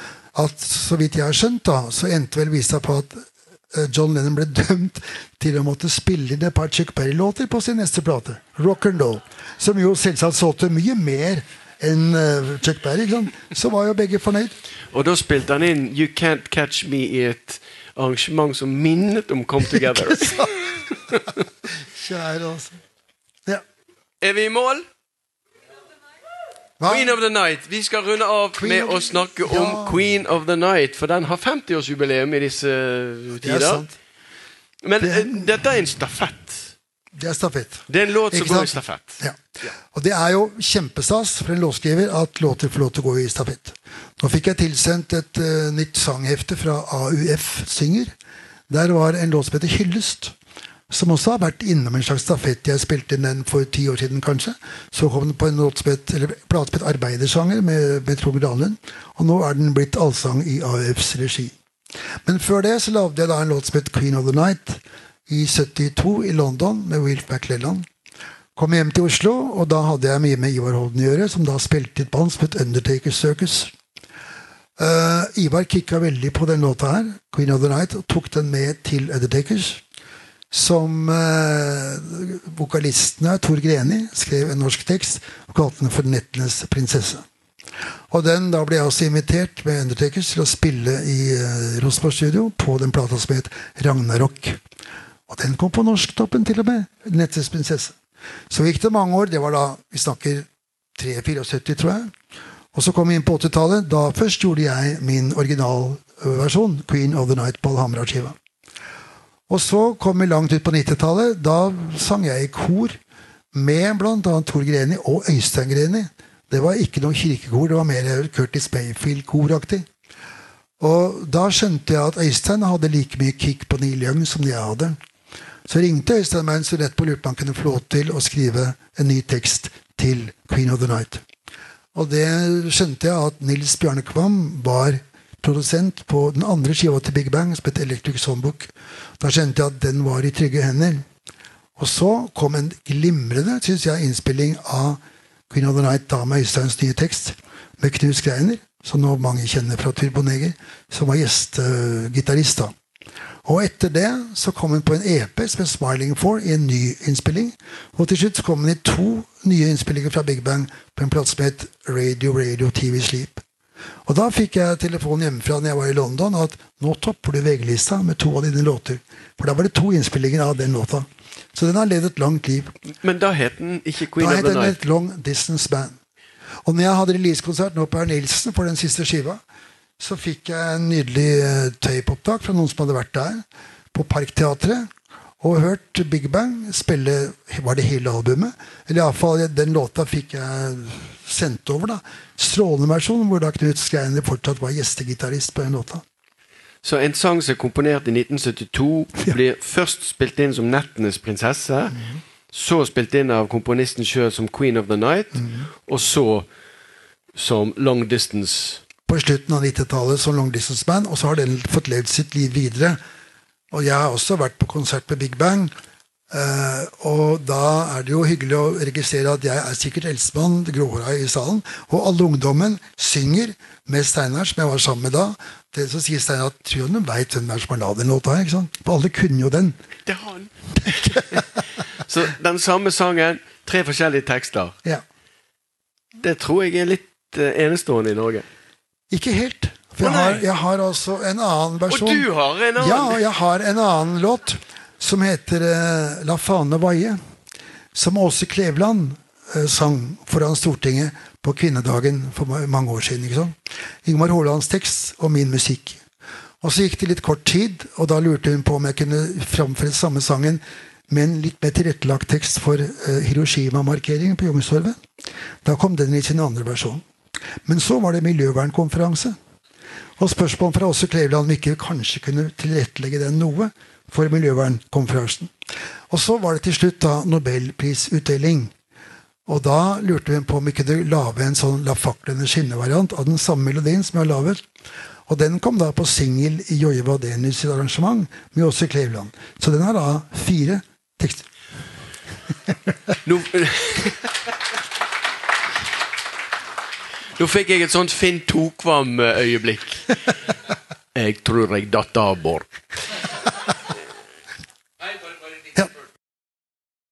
at så vidt jeg har skjønt, da, så endte vel visa på at eh, John Lennon ble [laughs] dømt til å måtte spille inn et par Chuck Berry-låter på sin neste plate. Rock and roll. Som jo selvsagt solgte mye mer enn uh, Chuck Berry. Ikke sant? Så var jo begge fornøyd. Og da spilte han inn You Can't Catch Me i et arrangement som minnet om Come Together. [laughs] Kjære altså. Ja. er vi i mål? Hva? Queen of the Night. Vi skal runde av Queen med of å snakke Ja. om Queen of the Night, for den har 50-årsjubileum i disse Det er tider. sant. Men Det- eh, dette er en stafett. Det er stafett. Det er en låt som går i stafett. Ja. Og det er jo kjempestas for en låtskriver at låter får lov til å gå i stafett. Nå fikk jeg tilsendt et uh, nytt sanghefte fra AUF Synger. Der var en låt som heter Hyllest. Som også har vært innom en slags stafett. Jeg spilte inn den for ti år siden, kanskje. Så kom den på en plate som Arbeidersanger med, med Trond Granlund. Og nå er den blitt allsang i AUFs regi. Men før det så lagde jeg da en låt som het Queen of the Night i 72 i London med Wilf McClellan. Kom hjem til Oslo, og da hadde jeg mye med Ivar Holden å gjøre, som da spilte i et band som het Undertaker Circus. Uh, Ivar kicka veldig på den låta her, Queen of the Night, og tok den med til Undertakers. Som uh, vokalistene, Tor Greni, skrev en norsk tekst og kalte den for 'Nettenes prinsesse'. Og den, Da ble jeg også invitert med Undertakers til å spille i uh, Rosenborg Studio på den plata som het Ragnarok. Og den kom på norsktoppen til og med. 'Nettenes prinsesse'. Så gikk det mange år. Det var da vi snakker 73-74, tror jeg. Og så kom vi inn på 80-tallet. Da først gjorde jeg min originalversjon, 'Queen of the Night', på Alhambra-skiva. Og så kom vi langt ut på 90-tallet. Da sang jeg i kor med bl.a. Tor Greni og Øystein Greni. Det var ikke noe kirkekor, det var mer Curtis Bayfield-koraktig. Og da skjønte jeg at Øystein hadde like mye kick på Neil Young som jeg hadde. Så ringte Øystein en student på lurte på om han kunne få lov til å skrive en ny tekst til Queen of the Night. Og det skjønte jeg at Nils Bjarne Kvam var produsent på den andre skiva til Big Bang, som het Electric Songbook. Da skjønte jeg at den var i trygge hender. Og så kom en glimrende synes jeg, innspilling av Queen of the Night da med Øysteins nye tekst, med Knut Skreiner, som nå mange kjenner fra Turboneger, som var gjestegitarist da. Og etter det så kom hun på en EP som het Smiling For, i en ny innspilling. Og til slutt så kom hun i to nye innspillinger fra Big Bang på en plass som het Radio Radio TV Sleep. Og da fikk jeg telefon hjemmefra når jeg var i London at nå topper du VG-lista med to av dine låter. For da var det to innspillinger av den låta. Så den har levd et langt liv. Men da het den ikke Queen Da of het the den Night. et Long Distance Band. Og når jeg hadde releasekonsert nå på Herr Nilsen for den siste skiva, så fikk jeg en nydelig eh, tape-opptak fra noen som hadde vært der, på Parkteatret, og hørt Big Bang spille Var det hele albumet? Eller iallfall den låta fikk jeg sendt over. da Strålende versjon, hvor da Knut Skreiner fortsatt var gjestegitarist på den låta. Så en sang som er komponert i 1972, blir først spilt inn som 'Nettenes prinsesse', så spilt inn av komponisten sjøl som 'Queen of the Night', og så som 'Long Distance'. På slutten av 90-tallet som long distance band, og så har den fått levd sitt liv videre. Og jeg har også vært på konsert med Big Bang. Uh, og da er det jo hyggelig å registrere at jeg er sikkert eldstemann, gråhåra i salen. Og alle ungdommen synger med Steinar, som jeg var sammen med da. Det Så sier Steinar at tror du veit hvem det er som har lagd den låta her? For alle kunne jo den. Det er han! [laughs] så den samme sangen, tre forskjellige tekster. Ja. Det tror jeg er litt eh, enestående i Norge. Ikke helt. For jeg har, jeg har også en annen versjon. Og du har en annen! Ja, jeg har en annen låt som heter uh, La fane vaie. Som Åse Kleveland uh, sang foran Stortinget på kvinnedagen for mange år siden. ikke sant? Ingmar Haalands tekst og min musikk. Og så gikk det litt kort tid, og da lurte hun på om jeg kunne framføre samme sangen med en litt mer tilrettelagt tekst for uh, Hiroshima-markeringen på Youngstorget. Da kom den i sin andre versjon. Men så var det miljøvernkonferanse. Og spørsmål fra Åse Kleveland om ikke vi kanskje kunne tilrettelegge den noe for miljøvernkonferansen. Og så var det til slutt da nobelprisutdeling. Og da lurte vi på om vi kunne lage en sånn La faklene skinne-variant av den samme melodien som jeg har laget. Og den kom da på singel i Joje Wadenius sitt arrangement med Åse Kleveland. Så den har da fire tekster. Nå, [laughs] Nå fikk jeg et sånt Finn Tokvam-øyeblikk. [laughs] Jeg tror jeg datt av, Bård.